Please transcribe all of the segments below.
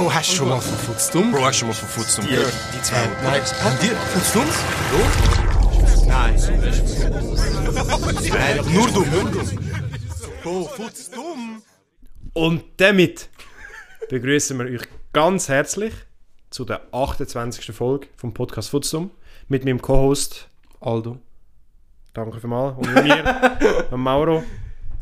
Bro, hast du schon mal von Futzdumm? Bro, hast du schon mal von Futzdumm gehört? Die zwei. Nein. Habt ihr Futzdumm? Nein. Nein, nur du. Bro, Futzdumm? Und damit begrüßen wir euch ganz herzlich zu der 28. Folge vom Podcast Futsum mit meinem Co-Host Aldo. Danke vielmals. Und mit mir, Mauro.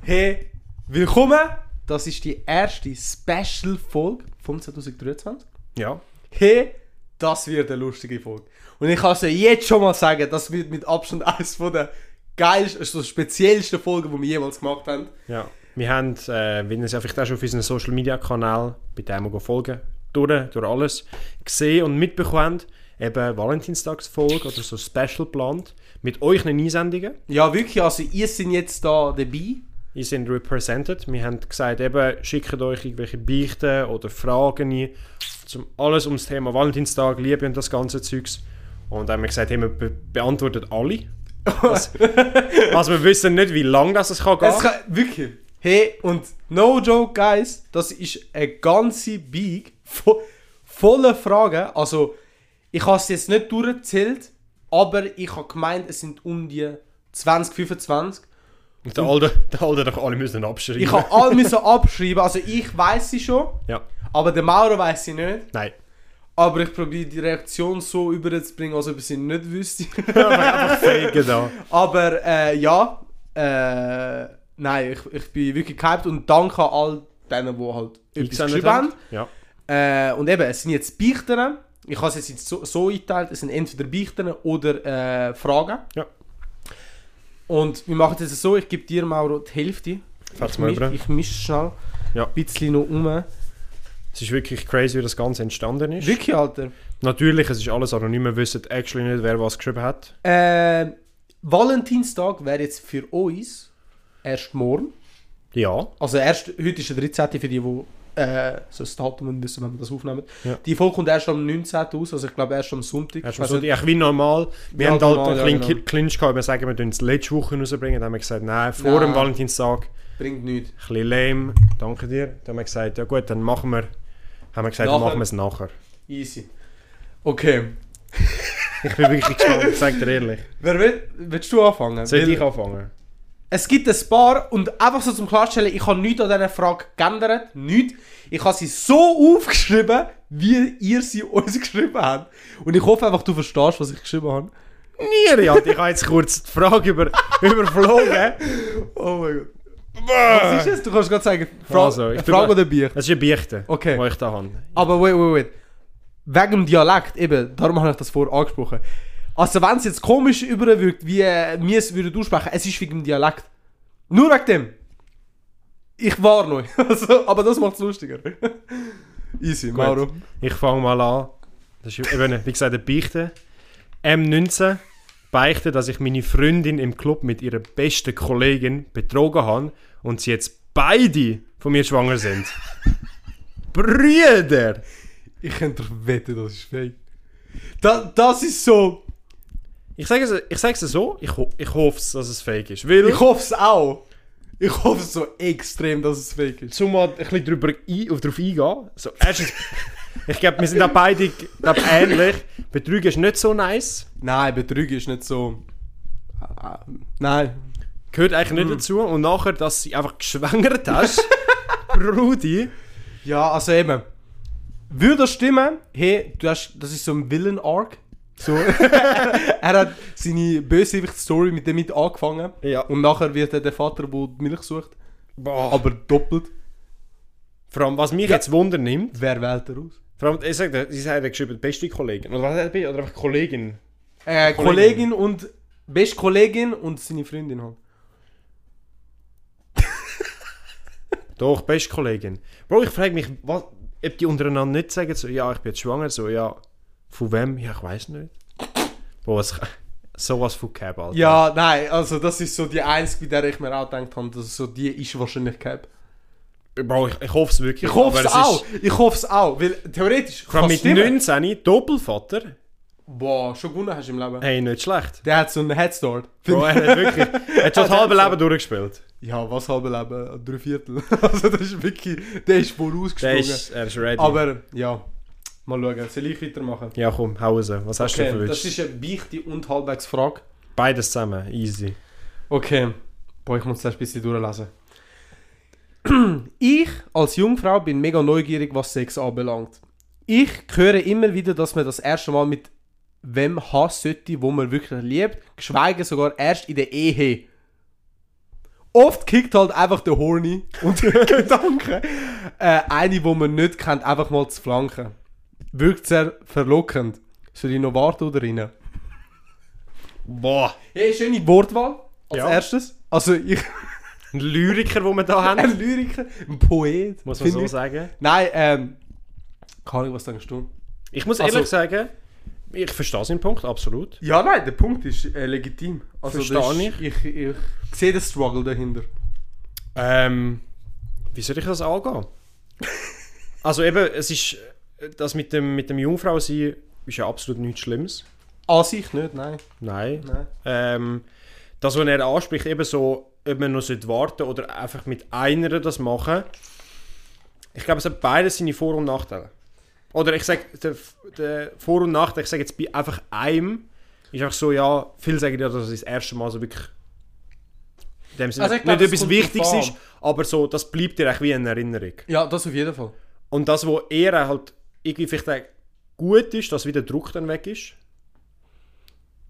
Hey, willkommen! Das ist die erste Special-Folge vom 2023. Ja. Hey, das wird eine lustige Folge. Und ich kann es ja jetzt schon mal sagen, das wird mit Abstand eines von der geilsten, also speziellsten Folgen, die wir jemals gemacht haben. ja. Wir haben, äh, wie ihr es ja vielleicht auch schon auf unserem Social Media Kanal, bei dem wir folgen, durch, durch alles gesehen und mitbekommen, eben Valentinstagsfolge oder so Special geplant mit euch Einsendungen. Ja, wirklich, also ihr seid jetzt da dabei. Ihr sind represented. Wir haben gesagt, eben, schickt euch irgendwelche Beichten oder Fragen ein, zum, alles ums Thema Valentinstag, Liebe und das ganze Zeugs. Und dann haben wir gesagt, hey, wir be beantwortet alle. Das, also wir wissen nicht, wie lange das es kann gehen. Es kann, wirklich. Hey, und no joke, guys, das ist eine ganze Big vo voller Fragen. Also, ich habe es jetzt nicht durchgezählt, aber ich habe gemeint, es sind um die 20, 25. Und der Alter, der Alter doch alle müssen abschreiben. Ich habe alle müssen abschreiben, also ich weiß sie schon, Ja, aber der Mauro weiß sie nicht. nein. Aber ich probiere die Reaktion so überzubringen, als ob ich sie nicht wüsste. Einfach faken da. aber äh, ja, äh, nein, ich, ich bin wirklich gehypt und danke an all denen, die halt etwas geschrieben haben. Ja. Äh, und eben, es sind jetzt Beichten. Ich habe es jetzt so, so eingeteilt, es sind entweder Beichten oder äh, Fragen. Ja. Und wir machen es so, ich gebe dir, Mauro, die Hälfte. Fahrt's Ich, mal über. ich mische schnell Ja. ein bisschen noch um. Es ist wirklich crazy, wie das Ganze entstanden ist. Wirklich, Alter. Natürlich, es ist alles anonym, wir wissen actually nicht, wer was geschrieben hat. Äh, Valentinstag wäre jetzt für uns erst morgen. Ja. Also erst, heute ist der 13. für die, die äh, so das Datum wissen, wenn wir das aufnehmen. Ja. Die Folge kommt erst am 19. aus, also ich glaube erst am Sonntag. Erst Also, so, ja, wie normal. Wir Ja, haben halt normal, einen ja, kleinen genau. Clinch gehabt, wir sagen, wir tun es letzte Woche rausbringen. Dann haben wir gesagt, nein, vor Nein. dem Valentinstag, Bringt nichts. ein bisschen lame, danke dir. Dann haben wir gesagt, ja gut, dann machen wir, haben wir gesagt, Nachher. machen wir es nachher. Easy. Okay. Ich bin wirklich gespannt, ich sage dir ehrlich. Wer will, willst du anfangen? Soll ich anfangen? Es gibt ein paar und einfach so zum Klarstellen, ich habe nichts an dieser Frage geändert. Nichts. Ich habe sie so aufgeschrieben, wie ihr sie uns geschrieben habt. Und ich hoffe einfach, du verstehst, was ich geschrieben habe. Nieri, Alter, ich habe jetzt kurz die Frage über, überflogen. Oh mein Gott. Was ist es? Du kannst gerade sagen, Fra Also, ich Frage oder Bier. Das ist ein Beichte, Okay. die ich da habe. Aber wait, wait, wait. Wegen dem Dialekt, eben, darum habe ich das vorher angesprochen. Also wenn es jetzt komisch überwirkt, wie äh, wir es würden aussprechen, es ist wegen dem Dialekt. Nur wegen dem. Ich war euch. Also, aber das macht es lustiger. Easy, Mauro. Ich fange mal an. Das ist eben, wie gesagt, eine Beichte. M19 beichte, dass ich meine Freundin im Club mit ihrer besten Kollegin betrogen habe und sie jetzt beide von mir schwanger sind. Brüder! Ich könnte doch wetten, das ist fake. Da, das ist so. Ich sage es, ich sage es so, ich, ho ich hoffe, dass es fake ist. Weil, Ich hoffe es auch. Ich hoffe es so extrem, dass es fake ist. zum mal ein bisschen drüber ein, auf drauf eingehen. So, erstens, ich glaube, wir sind auch beide glaub, ähnlich. Betrügen ist nicht so nice. Nein, Betrügen ist nicht so. Ah, Nein. Gehört eigentlich nicht dazu. Und nachher, dass sie einfach geschwängert hast. Rudi. Ja, also eben. Würde das stimmen? Hey, du hast, das ist so ein Villain-Arc. So. er hat seine Bösewicht-Story mit dem mit angefangen. Ja. Und nachher wird er der Vater, der die Milch sucht. Boah. Aber doppelt. Vor allem, was mich jetzt Wunder nimmt, Wer wählt er aus? vor allem, ich sage, sie hat geschrieben, beste Kollegin. Oder was er? Oder einfach Kollegin. Äh, Kollegin. Kollegin und. Beste Kollegin und seine Freundin halt. Doch, beste Kollegin. Bro, ich frage mich, was, ob die untereinander nicht sagen, so, ja, ich bin jetzt schwanger, so, ja, von wem? Ja, ich weiß nicht. Bro, was, sowas von Cab, Alter. Ja, nein, also das ist so die einzige, bei der ich mir auch gedacht habe, dass so die ist wahrscheinlich Cap. Bro, ich, ich hoffe es wirklich. Ich hoffe es auch. Ich hoffe es auch. Weil theoretisch. vor allem mit stimmen. 19, Doppelvater, Boah, schon gewonnen hast du im Leben. hey, nicht schlecht. Der hat so einen Headstart. Bro, er hat wirklich, er hat schon das halbe Leben durchgespielt. Ja, was halbe Leben? Drei Viertel. also das ist wirklich, der ist Der vorausgesprungen. ist, er ist ready. Aber, ja, mal schauen. Soll ich weitermachen? ja, komm, hau raus. Was hast du Okay, für das Wünsche? ist eine Beichte und halbwegs Frage. Beides zusammen, easy. Okay. Boah, ich muss das ein bisschen durchlesen. Ich als Jungfrau bin mega neugierig, was Sex anbelangt. Ich höre immer wieder, dass man das erste Mal mit wem haben sollte, wo man wirklich liebt, geschweige sogar erst in der Ehe. Oft kickt halt einfach der Horny und der Gedanke, äh, eine, wo man nicht kennt, einfach mal zu flanken. Wirkt sehr verlockend. Soll ich noch warten oder rein? Boah. Hey, schöne Wortwahl als Ja. erstes. Also ich... Ein Lyriker, den wir da haben, Ein Lyriker, ein Poet. muss man finde so ich. sagen. Nein, ähm. Keine Ahnung, was denkst du? Ich muss Also- ehrlich sagen, ich verstehe seinen Punkt, absolut. Ja, nein, der Punkt ist äh, legitim. Also, Verstehe ist- ich. ich. Ich sehe den Struggle dahinter. Ähm, wie soll ich das angehen? also eben, es ist, das mit dem, mit dem Jungfrau sein, ist ja absolut nichts Schlimmes. An sich nicht, nein. Nein. nein. Ähm, das, was er anspricht, eben so, ob man noch sollte warten oder einfach mit einer das machen. Ich glaube, es hat beides seine Vor- und Nachteile. Oder ich sage, der, der Vor- und Nachteil, ich sage jetzt bei einfach einem, ist einfach so, ja, viele sagen ja, dass es das erste Mal so wirklich in dem Sinne Also glaub, nicht etwas Wichtiges ist, aber so, das bleibt dir echt wie eine Erinnerung. Ja, das auf jeden Fall. Und das, wo eher halt irgendwie vielleicht auch gut ist, dass wieder der Druck dann weg ist.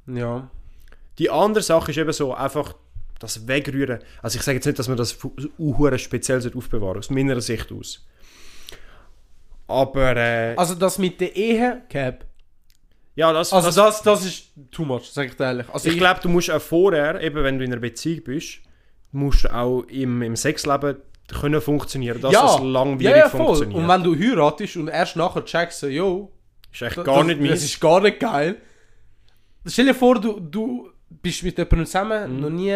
Ja. Die andere Sache ist eben so, einfach das Wegrühren. Also ich sage jetzt nicht, dass man das hure speziell aufbewahren aus meiner Sicht aus. Aber äh, Also das mit der Ehe, Cap. ja, das, Also das, das, das ist too much, sag ich dir ehrlich. Also ich glaube, du musst auch vorher, eben wenn du in einer Beziehung bist, musst du auch im, im Sexleben können funktionieren, dass es langwierig ja, ja, voll. funktioniert. Und wenn du heiratest und erst nachher checkst, yo, ist echt das- gar das, nicht Das ist gar nicht geil. Stell dir vor, du, du bist mit jemandem zusammen, Mhm. noch nie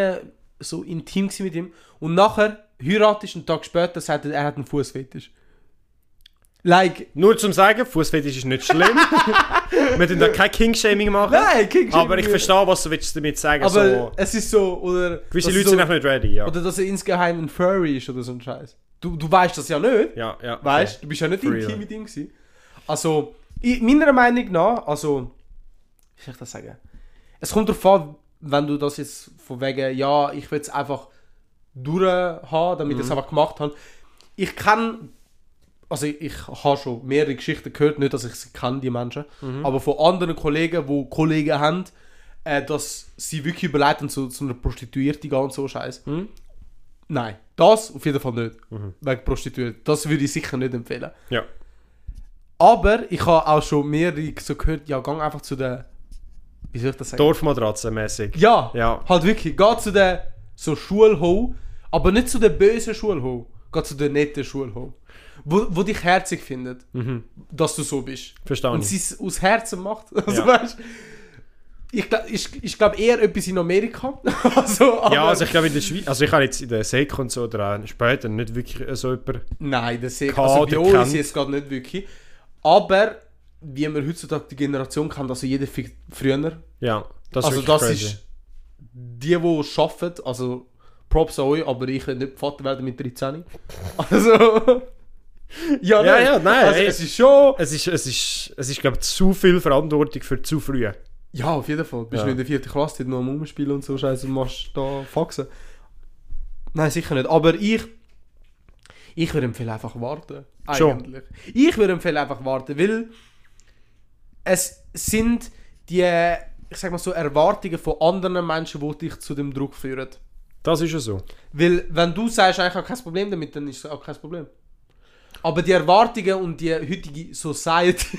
so intim mit ihm und nachher heiratest und einen Tag später sagt er, er hat einen Fußfetisch. Like, Nur zum sagen, Fußfetisch ist nicht schlimm. Wir tun da kein King-Shaming machen. nein, King aber ich verstehe, was du willst damit sagen. Aber so, es ist so, oder. gewisse Leute so, sind einfach nicht ready, ja. Oder dass er insgeheim ein Furry ist oder so ein Scheiß. Du, du weißt das ja nicht. ja, ja. Weißt du, bist ja nicht intim mit ihm gewesen. Also, ich, meiner Meinung nach, also, wie soll ich das sagen? Es kommt darauf an, wenn du das jetzt von wegen, ja, ich will es einfach durchhaben, damit Mhm. ich es einfach gemacht habe. Ich kann, also ich, ich habe schon mehrere Geschichten gehört, nicht, dass ich sie kenne, die Menschen, Mhm. aber von anderen Kollegen, die Kollegen haben, äh, dass sie wirklich überleiten zu, zu einer Prostituierten gehen und so Scheiß. Mhm. Nein, das auf jeden Fall nicht. Wegen Prostituierten. Das würde ich sicher nicht empfehlen. Ja. Aber ich habe auch schon mehrere so gehört, ja, gang einfach zu der. Wie soll ich das sagen? Dorfmatratze mäßig. Ja, Ja. halt wirklich. Geh zu der so Schulho, aber nicht zu der bösen Schulho. Geh zu der netten Schulho. Wo, wo dich herzig findet, dass du so bist. Verstehe Und sie es aus Herzen macht. Also Ja. weißt ich, ich, ich glaube eher etwas in Amerika. also, Ja, also ich glaube in der Schweiz, also ich habe jetzt in der Sek und so oder später nicht wirklich so jemand. Nein, das ich. Kader Also bei uns kennt. jetzt gerade nicht wirklich. Aber wie man heutzutage die Generation kennt, also jeder früher. Ja, das also ist das wirklich crazy. ist die, die arbeiten, also Props an euch, aber ich will nicht Vater werden mit 13. Also... ja, Ja, ja, nein, Also ey. es ist schon... Es ist, es ist, es ist glaube ich, zu viel Verantwortung für zu früh. Ja, auf jeden Fall. Bist Ja. du in der vierten Klasse, dort noch am Umspielen und so Scheiße und machst da Faxen. Nein, sicher nicht. Aber ich... Ich würde empfehlen, einfach warten. Schon. Eigentlich. Ich würde empfehlen, einfach warten, weil... Es sind die, ich sag mal so, Erwartungen von anderen Menschen, die dich zu dem Druck führen. Das ist ja so. Weil, wenn du sagst, ich habe kein Problem damit, dann ist es auch kein Problem. Aber die Erwartungen und die heutige Society,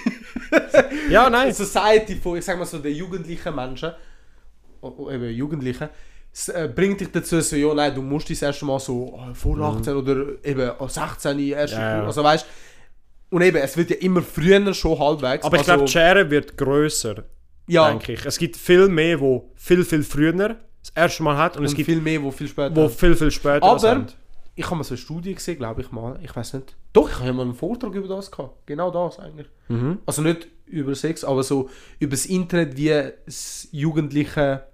Ja, nein. Society von, ich sag mal so, den jugendlichen Menschen, eben Jugendlichen, äh, bringt dich dazu, so, ja, nein, du musst das erste Mal so äh, vor 18 oder eben äh, 16 erst, Mhm. Ja, ja. also weißt und eben, es wird ja immer früher schon halbwegs. Aber ich also, glaube, die Schere wird grösser, ja, denke ich. Es gibt viel mehr, wo viel, viel früher das erste Mal hat und, und es gibt viel mehr, wo viel später. wo viel, viel später Aber. Ich habe mal so eine Studie gesehen, glaube ich mal. Ich weiß nicht. Doch, ich habe ja mal einen Vortrag über das gehabt. Genau das eigentlich. Mhm. Also nicht über Sex, aber so über das Internet, wie es Jugendliche,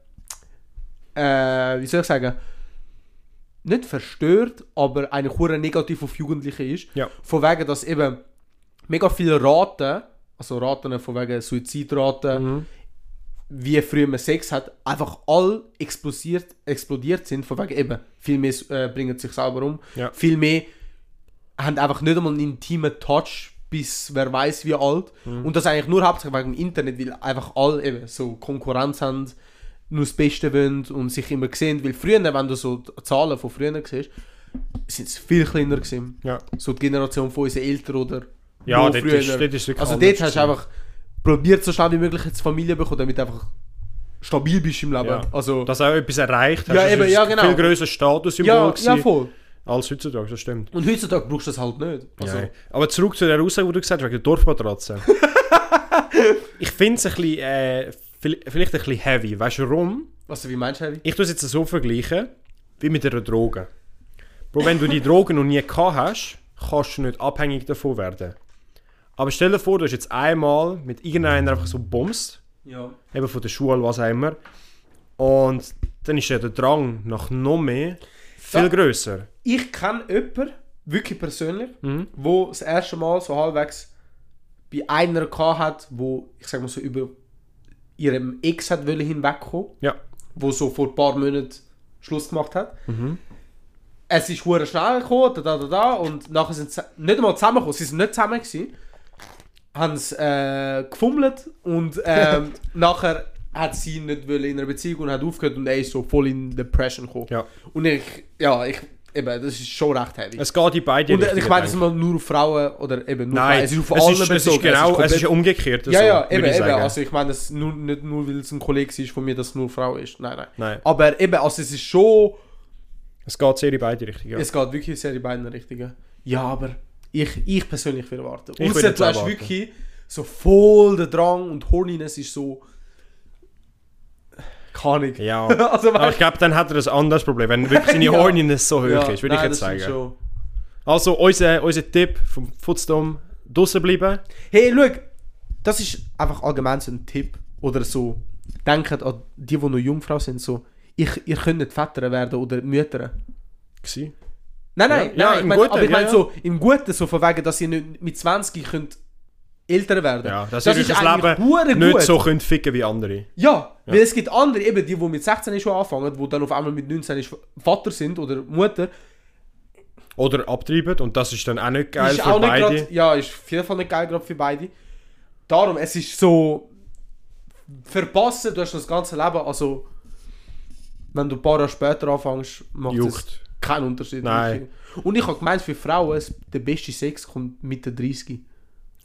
äh, wie soll ich sagen, nicht verstört, aber eigentlich hure negativ auf Jugendliche ist. Ja. Von wegen, dass eben mega viele Raten, also Raten von wegen Suizidraten, Mhm. Wie früher man Sex hat, einfach all explodiert, explodiert sind. Von wegen eben, viel mehr äh, bringen sich selber um, Ja. viel mehr haben einfach nicht einmal einen intimen Touch bis wer weiß wie alt. Mhm. Und das eigentlich nur hauptsächlich wegen dem Internet, weil einfach alle eben so Konkurrenz haben, nur das Beste wollen und sich immer sehen. Weil früher, wenn du so Zahlen von früher siehst, sind es viel kleiner gewesen. Ja. So die Generation von unseren Eltern oder Ja, dort ist- dort ist Also dort hast du einfach probiert, so schnell wie möglich jetzt Familie bekommen, damit du einfach stabil bist im Leben. Ja. Also, Dass auch etwas erreicht hast. Ja, eben, ist ja, genau. Viel größeres Statussymbol ja, ja, voll. als heutzutage, das stimmt. Und heutzutage brauchst du das halt nicht. Also, Ja. Aber zurück zu der Aussage, die du gesagt hast, wegen der Dorfmatratze. ich finde es ein bisschen, äh, viel- vielleicht ein bisschen heavy. Weißt du warum? also wie meinst du, Heavy? Ich tue es jetzt so vergleichen, wie mit einer Droge. Bro, wenn du die Droge noch nie gehabt hast, kannst du nicht abhängig davon werden. Aber stell dir vor, du hast jetzt einmal mit irgendeiner einfach so Bums, Ja. eben von der Schule, was auch immer, und dann ist ja der Drang nach noch mehr viel Ja. grösser. Ich kenne jemanden, wirklich persönlich, Mhm. wo das erste Mal so halbwegs bei einer hat, wo, ich sag mal so, über ihrem Ex hat hinwegkommen, Ja. wo so vor ein paar Monaten Schluss gemacht hat. Mhm. Es ist hure schnell gekommen, da, da, da, da, und nachher sind sie nicht einmal zusammengekommen, sie sind nicht zusammen gewesen, haben es äh, gefummelt und ähm, nachher hat sie nicht wollen in einer Beziehung und hat aufgehört und er ist so voll in Depression gekommen. Ja. Und ich, ja, ich, eben, das ist schon recht heavy. Es geht in beide und äh, ich meine, das ist mal nur auf Frauen oder eben nur Nein, es ist auf es alle ist, es bezogen. ist genau, es ist, komplett- ja umgekehrt. ja, so, ja, würde eben, eben. Also ich meine, das nur, nicht nur, weil es ein Kollege ist von mir, dass es nur Frau ist. Nein, nein. Nein. Aber eben, also es ist schon, Es geht sehr in beide Richtungen. Ja. es geht wirklich sehr in beiden Richtungen. Ja, aber ich, ich persönlich will warten. Ich würde jetzt du hast wirklich so voll den Drang und Horniness ist so... Keine Ahnung. Ja. also, Aber ich glaube, dann hat er ein anderes Problem, wenn wirklich seine Ja. Horniness so hoch ja, ist, würde ich jetzt sagen. Also, unser, unser Tipp vom Footstorm, draussen bleiben. Hey, schau, das ist einfach allgemein so ein Tipp. Oder so, denkt an die, die noch Jungfrau sind, so, ich, ihr könnt nicht Väter werden oder Mütter. Nein, nein, Ja, ja, nein, ich im mein, Guten, aber ich ja, meine ja. so, im Guten, so von wegen, dass ihr nicht mit 20 könnt älter werden. Ja, dass das ihr ist das eigentlich Leben nicht gut. so könnt ficken wie andere. Ja, weil es gibt andere, eben die, die mit 16 schon anfangen, die dann auf einmal mit 19 ist Vater sind oder Mutter, Oder abtreiben und das ist dann auch nicht geil ist für auch beide. grad, ja, ist auf jeden Fall nicht geil gerade für beide. Darum, es ist so verpassen, du hast das ganze Leben, also wenn du ein paar Jahre später anfängst, macht es Juckt. Keinen Unterschied. Nein. Und ich habe gemeint, für Frauen, der beste Sex kommt mit der 30.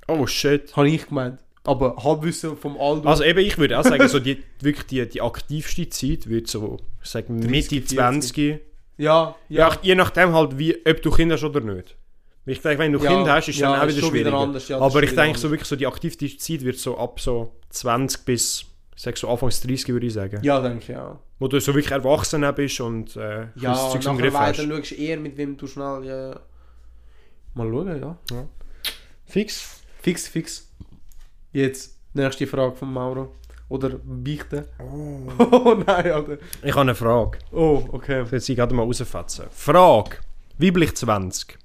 Oh shit. Habe ich gemeint. Aber Halbwissen vom Alter. Also eben, ich würde auch sagen, so die, wirklich die, die aktivste Zeit wird so, ich sag Mitte 40. 20. ja, Ja. ja. je nachdem halt, wie, ob du Kinder hast oder nicht. Ich denke, wenn du Ja, Kinder hast, ist ja, dann auch wieder schon wieder schwieriger. anders, ja, Aber ich denke, so wirklich so die aktivste Zeit wird so ab so 20 bis, ich sag so Anfangs 30 würde ich sagen. Ja, denke ich, ja. Wo du so wirklich erwachsen bist und äh, Ja, das Zeug im Griff weiter hast. schaust du eher, mit wem du schnell, ja. ja. Mal schauen, ja. Fix. Fix, fix. Jetzt, nächste Frage von Mauro. Oder Beichten. Oh, nein, Alter. Ich habe eine Frage. Oh, okay. Ich will sie gerade mal rausfetzen. Frage. Weiblich 20.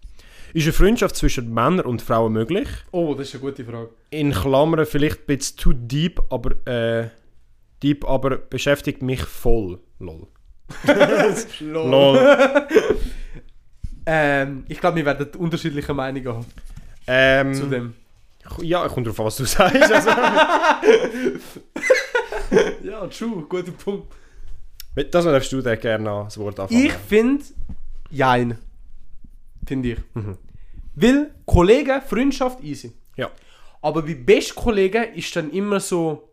Ist eine Freundschaft zwischen Männern und Frauen möglich? Oh, das ist eine gute Frage. In Klammern vielleicht ein bisschen too deep, aber äh, deep, aber beschäftigt mich voll. Lol. Lol. Ähm, ich glaube, wir werden unterschiedliche Meinungen haben Ähm, zu dem. Ja, kommt drauf an, was du sagst. Also, Ja, true, guter Punkt. das darfst du dir gerne das Wort anfangen. Ich finde, jein. Finde ich. Mhm. Weil Kollegen, Freundschaft, easy. Ja. Aber bei Bestkollegen ist dann immer so,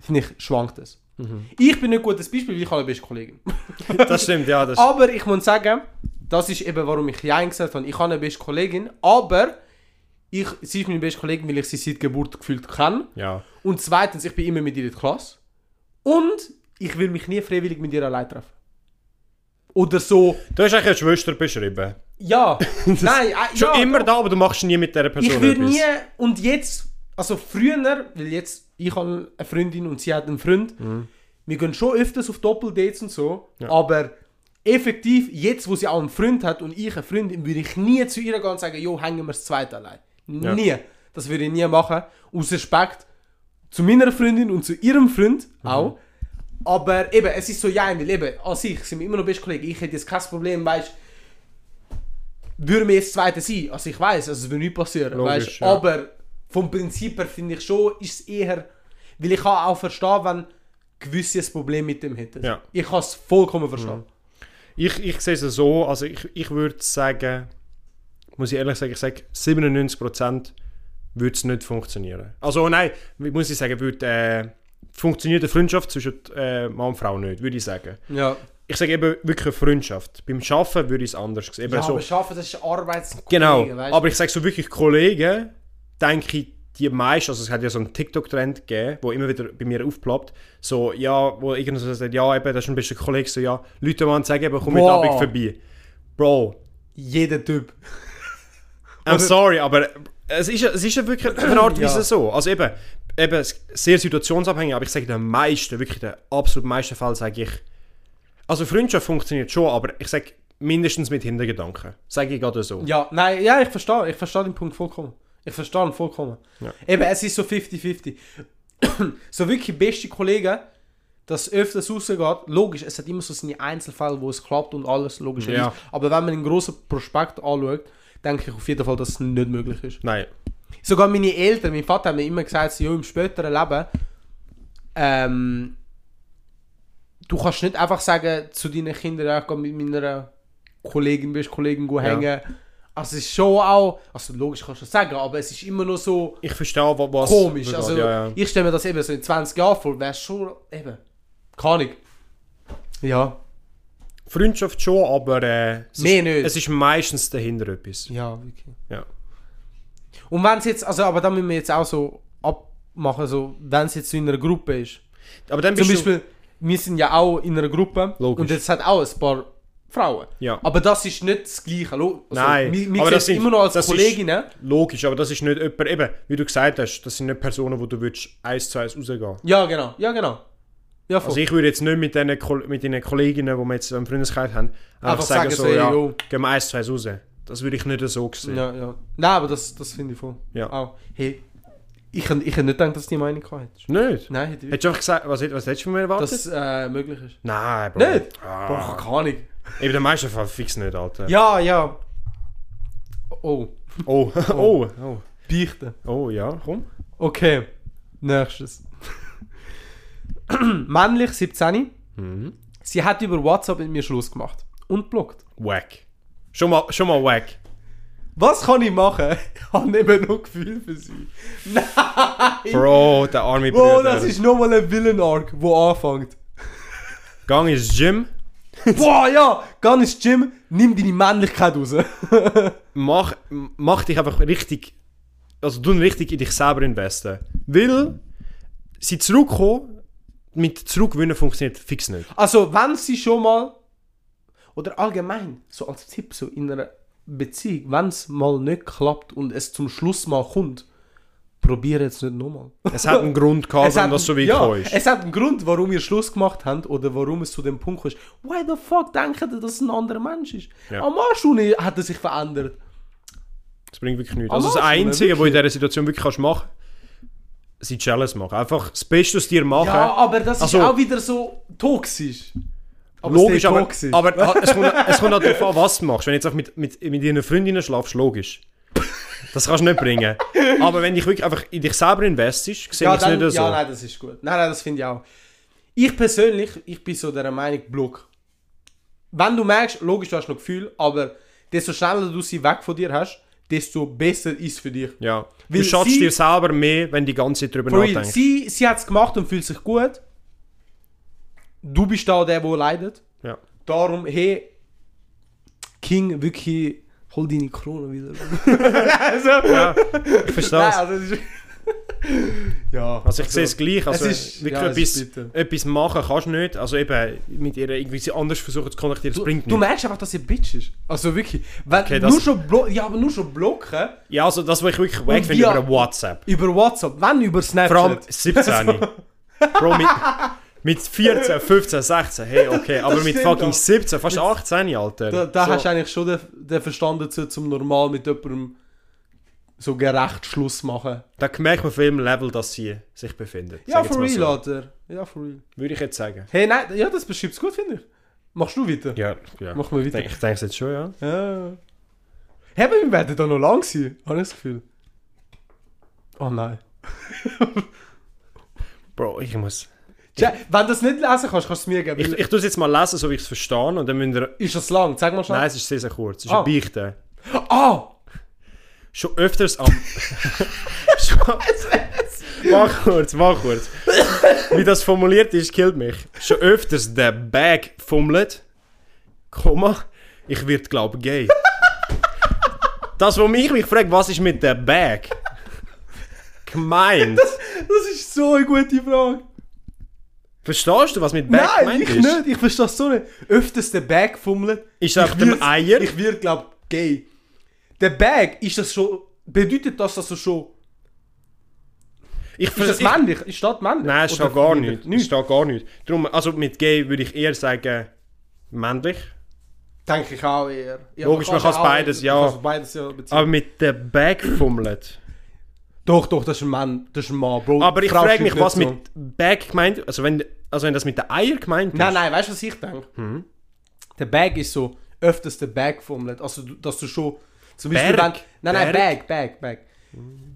finde ich, schwankt es. Mhm. Ich bin nicht ein gutes Beispiel, weil ich habe eine Bestkollegin. Das stimmt, ja. Das, Aber ich muss sagen, das ist eben, warum ich Jein gesagt habe. Ich habe eine beste Kollegin, aber ich, sie ist meine beste Kollegin, weil ich sie seit Geburt gefühlt kenne. ja. Und zweitens, ich bin immer mit ihr in der Klasse. Und ich will mich nie freiwillig mit ihr allein treffen. Oder so, Du hast eigentlich eine Schwester beschrieben. ja, nein, äh, Schon ja, immer da, aber du machst nie mit dieser Person Ich würde nie, und jetzt, also früher, weil jetzt, ich habe eine Freundin und sie hat einen Freund, wir gehen schon öfters auf Doppeldates und so, Ja. aber effektiv, jetzt wo sie auch einen Freund hat und ich eine Freundin, würde ich nie zu ihr gehen und sagen, jo, hängen wir das zweite allein. Ja. Nie. Das würde ich nie machen. Aus Respekt zu meiner Freundin und zu ihrem Freund Mhm. auch. Aber eben, es ist so, ja, weil eben, an sich sind wir immer noch beste Kollegen. Ich hätte jetzt kein Problem, weißt würde mir jetzt zweite sein. Also ich weiß, also es würde nicht passieren, Logisch, weißt ja. Aber vom Prinzip her finde ich schon, ist es eher, weil ich kann auch verstehen, wenn gewisse ein Problem mit dem hätten. Ja. Ich kann es vollkommen verstehen. Ich, ich sehe es so, also ich, ich würde sagen, muss ich ehrlich sagen, ich sage 97% würde es nicht funktionieren. Also nein, muss ich sagen, würde, äh, funktioniert eine Freundschaft zwischen äh, Mann und Frau nicht, würde ich sagen. Ja. Ich sage eben wirklich eine Freundschaft. Beim Arbeiten würde ich es anders sehen. Eben Ja, so, aber schaffen, das ist Arbeitskollegen, genau, weißt? aber ich sage so wirklich Kollegen, denke ich, die meisten, also es hat ja so einen TikTok-Trend gegeben, wo immer wieder bei mir aufploppt, so, ja, wo irgendwer so sagt, ja, eben, das ist ein bisschen Kollege, so, ja, Leute wollen sagen, eben, komm mit. Abend vorbei. Bro, Jeder Typ. I'm sorry, aber es ist, es ist ja wirklich eine Art Weise Ja. so. Also eben, eben sehr situationsabhängig, aber ich sage den meisten, wirklich den absolut meisten Fall sage ich, also Freundschaft funktioniert schon, aber ich sage mindestens mit Hintergedanken. Sage ich gerade so. Ja, nein, ja, ich verstehe. Ich verstehe den Punkt vollkommen. Ich verstehe ihn vollkommen. Ja. Eben, es ist so 50-50. so wirklich beste Kollegen, dass öfters rausgeht, logisch, es hat immer so seine Einzelfälle, wo es klappt und alles, logisch. Ja. Aber wenn man einen grossen Prospekt anschaut, denke ich auf jeden Fall, dass es nicht möglich ist. Nein. Sogar meine Eltern, mein Vater hat mir immer gesagt, ja, im späteren Leben, ähm, du kannst nicht einfach sagen zu deinen Kindern, ja, ich gehe mit meiner Kollegin, bist Kollegin go hängen. Also es ist schon auch, also logisch kannst du das sagen, aber es ist immer noch so Ich verstehe, wa- was... komisch. was- Also ja, ja. ich stelle mir das eben so in 20 Jahren vor, wäre schon eben, keine Ahnung. Ja. Freundschaft schon, aber äh, es, Mehr ist, nicht. es ist meistens dahinter etwas. Ja, wirklich. Ja. Und wenn es jetzt, also aber da müssen wir jetzt auch so abmachen, so, wenn es jetzt so in einer Gruppe ist. Aber dann Zum Beispiel, wir sind ja auch in einer Gruppe Logisch. und es hat auch ein paar Frauen. Ja. Aber das ist nicht das Gleiche. Also, Nein, Wir, wir aber das sind- immer noch als das ist- Kolleginnen. logisch, aber das ist nicht jemand, eben, wie du gesagt hast, das sind nicht Personen, wo du würdest eins zu eins rausgehen. Ja, genau. Ja, genau. Ja, voll. Also ich würde jetzt nicht mit den, mit den Kolleginnen, die wir jetzt im Freundeskreis haben, einfach, Einfach sagen, so, so, ja, gehen wir eins zu eins raus. Das würde ich nicht so sehen. ja, ja. Nein, aber das, das finde ich voll. Ja. Auch. Hey, ich, hätte- ich hätte nicht gedacht, dass du die Meinung gehabt hättest. Nicht? Nein, hätte ich Hättest du einfach gesagt, was, was hättest du von mir erwartet? Dass es äh, möglich ist. Nein, Bro. Nicht? Ah. Boah, keine Ahnung. Eben in den meisten Fall fix nicht, Alter. Ja, ja. Oh, Oh, oh, oh. Beichten. Oh, ja, komm. Okay, nächstes. Männlich 17. Mhm. Sie hat über WhatsApp mit mir Schluss gemacht. Und blockt. Wack. Schon mal, schon mal wack. Was kann ich machen? Ich habe eben noch Gefühl für sie. Nein! Bro, der arme Bruder. Oh, das ist nochmal ein Villain-Arc, wo anfängt. Gang ins Gym, Boah, ja! Geh ins Gym, nimm deine Männlichkeit raus. mach, mach dich einfach richtig, also du richtig in dich selber investen. Weil, sie zurückkommen, mit zurückgewinnen funktioniert fix nicht. Also, wenn sie schon mal, oder allgemein, so als Tipp, so in einer Beziehung, wenn es mal nicht klappt und es zum Schluss mal kommt, probiere es nicht nochmal. Es hat einen Grund gehabt, hat- das so weit ja, ist. Es hat einen Grund, warum ihr Schluss gemacht habt oder warum es zu dem Punkt ist. Why the fuck denkt ihr, dass es ein anderer Mensch ist? Ja. Am Anfang hat er sich verändert. Das bringt wirklich nichts. Also das Arsch, Einzige, was du in dieser Situation wirklich kannst machen kannst, sie jealous machen. Einfach das Beste aus dir machen. Ja, aber das Also- ist auch wieder so toxisch. Aber logisch, aber, aber ha- es kommt, es kommt halt darauf an, was du machst. Wenn du jetzt auch mit, mit, mit deinen Freundinnen schlafst, logisch. Das kannst du nicht bringen. Aber wenn du dich wirklich einfach in dich selber investierst, sehe ja, ich es nicht so. ja, nein, das ist gut. Nein, nein, das finde ich auch. Ich persönlich, ich bin so der Meinung, Block. Wenn du merkst, logisch, du hast noch Gefühl, aber desto schneller du sie weg von dir hast, desto besser ist für dich. Ja. Du Weil schadest sie- dir selber mehr, wenn du die ganze Zeit drüber real, nachdenkst. sie, sie hat es gemacht und fühlt sich gut. Du bist da der, der leidet. Ja. Darum, hey, King, wirklich, hol deine Krone wieder. also, ja, ich verstehe Nein, es. also, ist, ja. Also ich sehe es gleich. Also Es ist- wirklich ja, es etwas, etwas machen kannst du nicht. Also eben mit ihr irgendwie sie anders versuchen zu kontaktieren, das Du, bringt du nichts. merkst einfach, dass sie Bitch ist. Also wirklich. Wenn, Okay, das- nur schon blo ja, aber nur schon blocken Ja, also das, was ich wirklich weg finde via- über WhatsApp. über WhatsApp, wenn über Snapchat. Vor allem 17. Bro, mit, Mit 14, 15, 16, hey, okay. Aber mit fucking doch. 17, fast 18, Alter. Da, da so. hast du eigentlich schon den, den Verstand dazu, zum normal mit jemandem so gerecht Schluss machen. Da merkt man auf welchem Level, dass sie sich befindet. Ja, for real, so. Alter. Ja, for real. Würde ich jetzt sagen. Hey, nein, ja, das beschreibst du gut, finde ich. Machst du weiter? Ja, ja. Mach mal Ich weiter. ich denke es jetzt schon, ja. Ja. Hey, aber wir werden da noch lang sein, habe ich das Gefühl. Oh nein. Bro, ich muss... Wenn du es nicht lesen kannst, kannst du es mir geben. Ich, ich tue es jetzt mal lesen, so wie ich es verstehe. Und dann müsst ihr... ist das lang? Sag mal schnell. Nein, es ist sehr, sehr kurz. Es ist Ah. eine Beichte. Ah! Schon öfters am... schon... Mach kurz, mach kurz. Wie das formuliert ist, killt mich. Schon öfters der Bag fummelt, Komma, ich wird glaub gay. Das, wo mich mich fragt, was ist mit der Bag? Gemeint. Das ist so eine gute Frage. Verstehst du, was mit Bag Nein, gemeint ich ist? nicht. Ich verstehe es so nicht. Öfters der Bag fummelt. Ist das Ich auf dem Eier? Ich wird glaub gay. Der Bag, ist das schon... Bedeutet das, dass du schon... Ich, Ist das ich, männlich? Ist das männlich? Nein, es Oder steht gar nicht? nicht. Es Nicht? steht gar nicht. Darum, also mit gay würde ich eher sagen männlich. Denke ich auch eher. Ja, Logisch, man kann's auch- beides, ja. beides ja beziehen. Aber mit der Bag fummelt. Doch, doch, das ist ein Mann. Das ist ein Mann, Bro. Aber ich frage mich, was so. mit Bag gemeint also wenn, also wenn das mit der Eier gemeint ist. Nein, nein, weißt du, was ich denke? Mhm. Der Bag ist so öfters der Bag fummelt. Also, du- dass du schon. Zum Beispiel, Berg? wenn. Nein, nein, Berg? Bag, Bag, Bag.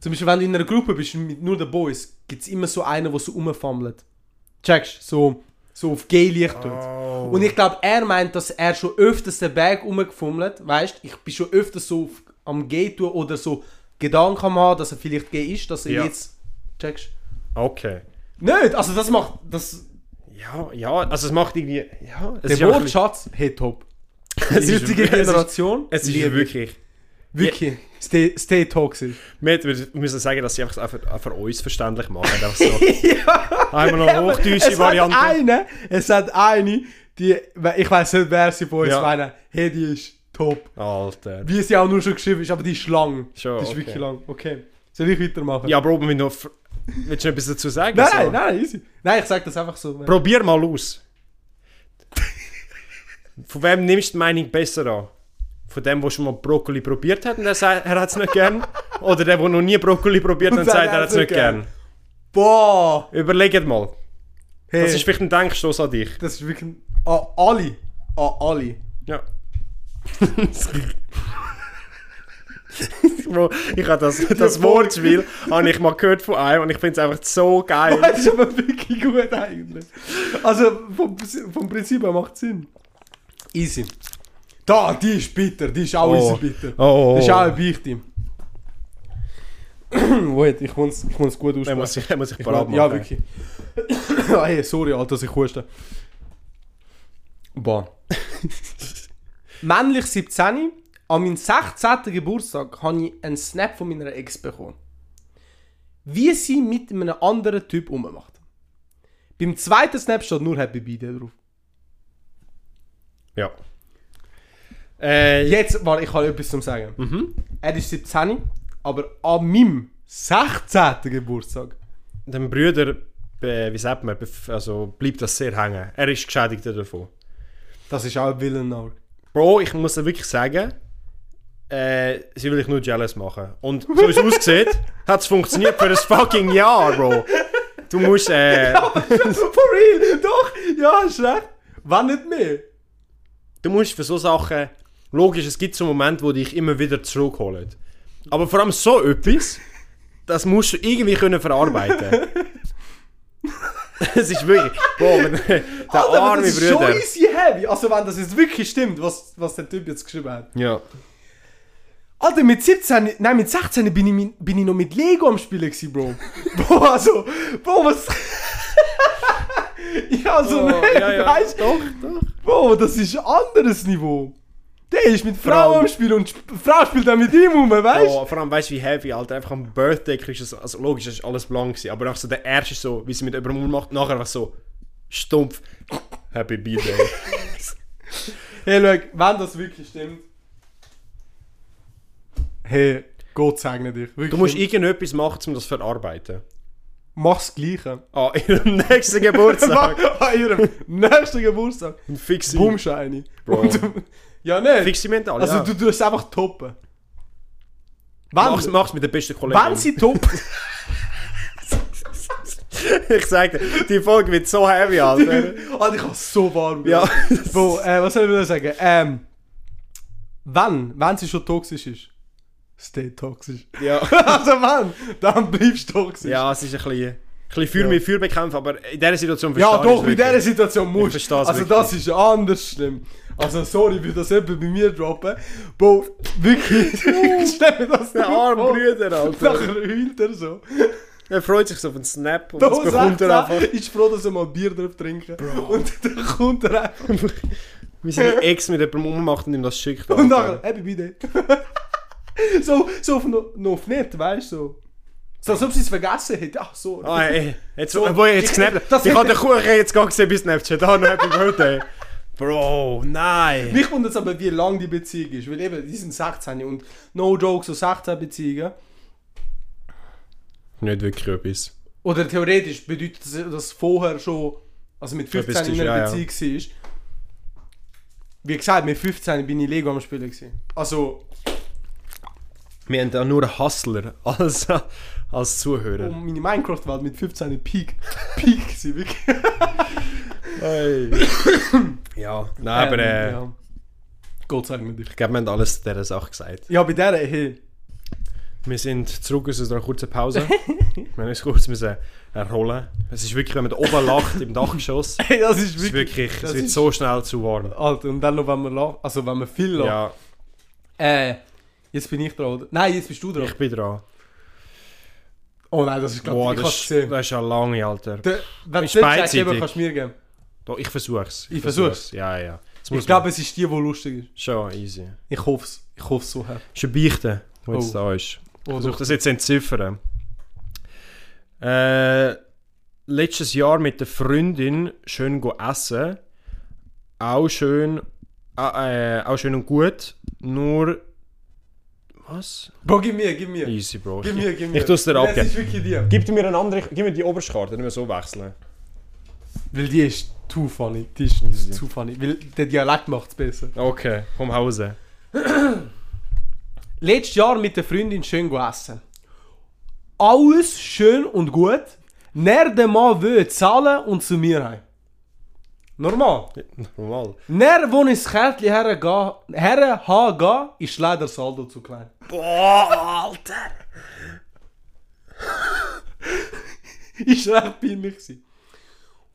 Zum Beispiel, wenn du in einer Gruppe bist mit nur den Boys, gibt es immer so einen, der so rumfummelt. Checkst so, so auf Gay-Licht tut. Oh. Und ich glaube, er meint, dass er schon öfters den Bag rumgefummelt. Weißt ich bin schon öfters so auf, am Gay tun oder so Gedanken haben, dass er vielleicht gay ist, dass er Ja. jetzt. Checkst Okay. Nicht, also das macht. Das, Ja, ja, also es macht irgendwie... Ja, es der ist einfach- Wortschatz, hey top. Es Die ist- heutige es ist- Generation. Es ist liebe ich. wirklich... Wirklich. Stay, stay toxisch. Wir wir müssen sagen, dass sie einfach auch für, uns verständlich machen. Einfach so. Einmal noch hochdeutsche es Variante. Hat eine, es hat eine, die, ich weiß nicht, wer sie von uns Ja. meinen, hey, die ist top. Alter. Wie sie auch nur schon geschrieben ist, aber die ist lang. Schon, die ist okay. wirklich lang. Okay. Soll ich weitermachen? Ja, Bro, wir noch... fr- Willst du noch etwas dazu sagen? Nein, So? nein, easy. Nein, ich sag das einfach so. Probier mal aus. Von wem nimmst du die Meinung besser an? Von dem, der schon mal Brokkoli probiert hat und er sagt, er hat es nicht gern? Oder der, der noch nie Brokkoli probiert hat und sagt, er hat es nicht gern? Boah! Überlegt mal. Hey, Das ist vielleicht ein Denkstoß an dich. das ist wirklich... An alle. An alle. Ja. Bro, ich habe das, das Wortspiel habe ich mal gehört von einem und ich finde es einfach so geil. Das ist aber wirklich gut eigentlich. Also vom, vom Prinzip her macht Sinn. Easy. Da, die ist bitter, die ist auch Oh. easy bitter. Oh. Das ist auch eine Beichte. Wait, ich muss ich muss gut aussprechen. muss sich, er muss Ich parat muss, ja, wirklich. ah, hey, sorry, Alter, dass ich huste. Boah. Männlich 17. An meinem 16. Geburtstag habe ich einen Snap von meiner Ex bekommen. Wie sie mit einem anderen Typ ummacht. Beim zweiten Snap steht nur Happy Birthday drauf. Ja. Äh, Jetzt, warte, ich habe etwas zum Sagen. Er ist 17, aber an meinem 16. Geburtstag. dem Brüder, äh, wie sagt man, also bleibt das sehr hängen. Er ist geschädigt davon. Das ist auch ein Villain Bro, ich muss dir wirklich sagen, äh, sie will ich nur jealous machen. Und so wie es aussieht, hat es funktioniert für ein fucking Jahr, Bro. Du musst, äh, For real, doch, ja, hast recht. Wann nicht mehr? du musst für so Sachen, logisch, es gibt so Momente, wo dich immer wieder zurückholen. Aber vor allem so etwas, das musst du irgendwie können verarbeiten. Es ist wirklich, Bro, wenn, der Alter, arme das ist schon Bruder. easy heavy. Also wenn das jetzt wirklich stimmt, was, was der Typ jetzt geschrieben hat. Ja. Alter, mit 17, nein, mit 16 bin ich, mit- bin ich noch mit Lego am Spielen gewesen, Bro. Bro, also, Bro, was... ja, so, Oh, ne, ja, ja. weißt Doch, doch. Bro, das ist ein anderes Niveau. Der ist mit Frauen am Spielen und die Frau spielt dann mit ihm um, weißt du? Oh, vor allem weißt du, wie heavy, Alter. Einfach am Birthday kriegst du es, also logisch, das ist alles blank gewesen, aber auch so der erste so, wie sie mit jemandem macht, nachher einfach so stumpf. Happy Birthday. Hey, schau, wenn das wirklich stimmt. Hey, Gott segne dich. Wirklich. Du musst irgendetwas machen, um das zu verarbeiten. mach's Gleiche. An ihrem nächsten Geburtstag. An ihrem nächsten Geburtstag. Ein Fixi. Bumscheine. Bro. Und, ja, nicht. Fixi mental, Also ja. du tust einfach toppen. Wenn, mach's, mach's mit der besten Kollegin. wenn sie top... ich sag dir, die Folge wird so heavy, Alter. Alter, ich hab so warm. ja. Bro, äh, was soll ich wieder sagen? Ähm, wenn, wenn sie schon toxisch ist, stay toxisch. ja. also wenn, dann bleibst du toxisch. Ja, es ist ein bisschen, ein bisschen für Ja. mich für bekämpfen, aber in dieser Situation Ja, verstehe ich doch, in dieser. Situation musst es Also wirklich. das ist anders schlimm. Also sorry, wie das jemand bei mir droppen. Bro, wirklich. Stell mir das Der nicht arme. Brüder, Alter. Nachher heult er so. Er freut sich so auf einen Snap und Da das bekommt er einfach. ist froh, dass er mal Bier drauf trinken Und dann kommt er einfach. Wie seine Ex mit jemandem ummacht und ihm das schickt. Und nachher, Happy Birthday. so, so auf noch auf nett, weißt du? So. so als ob sie es vergessen hätte. Ach so. Ah, ey. Jetzt, So, ich jetzt ich- das Ich habe den Kuchen jetzt gar gesehen bis Snapchat. Ah, noch Happy Birthday. Bro, nein. Mich wundert es aber, wie lang die Beziehung ist. Weil eben, die sind 16 und no joke, so 16 Beziehungen. Nicht wirklich etwas. Oder theoretisch bedeutet das, dass vorher schon, also mit 15 Etwas in einer ja, ja. Beziehung war. Wie gesagt, mit 15 bin ich Lego am Spielen. Gewesen. Also, Wir haben da nur einen Hustler als, als Zuhörer. um meine Minecraft-Welt mit 15 Peak. Peak gewesen, wirklich. Hey. ja, nein, aber äh, Ähm, ja. Gott sei Dank nicht. ich glaube, wir haben alles zu dieser Sache gesagt. Ja, bei der, hey. Wir sind zurück aus einer kurzen Pause. wir uns kurz müssen erholen. Es ist wirklich, wenn man da oben lacht im Dachgeschoss, Hey, das ist es ist wirklich... wirklich, das es wird ist- so schnell zu warm. Alter, und dann noch, wenn man lacht, also wenn man viel lacht. Ja, Äh, jetzt bin ich dran, oder? Nein, jetzt bist du dran. ich bin dran. Oh nein, das ist glaube ich, das, ist- das ist ja lange, Alter. Der, wenn du beidseitig. eben, kannst du mir geben. Doch, ich versuch's. Ich versuch's? Ja, ja. Das Ich glaube, es ist die, die lustig ist. Schon, easy. Ich hoffe es. Ich hoffe es so her. ist eine Beichte, die jetzt Oh. da ist. Ich Oh, versuche das jetzt entziffern. Äh, letztes Jahr mit der Freundin schön go essen. Auch schön, äh, auch schön und gut. Nur. Was? Bro, gib mir, gib mir. Easy, Bro. Gib mir, gib mir. Ich tu's dir abgeben. ist wirklich die. Gib mir eine andere. Gib mir die oberste Karte, nicht mehr so wechseln. Weil die ist too funny. Die ist Easy. too funny. Weil der Dialekt macht es besser. Okay, komm Hause. Letztes Jahr mit der Freundin schön go essen. Alles schön und gut. Ner der Mann will zahlen und zu mir heim. Normal. Normal. Ner, wo ich das Kärtchen hergehen, her ha ga, ist leider Saldo zu klein. Boah, Alter! ist recht peinlich gewesen.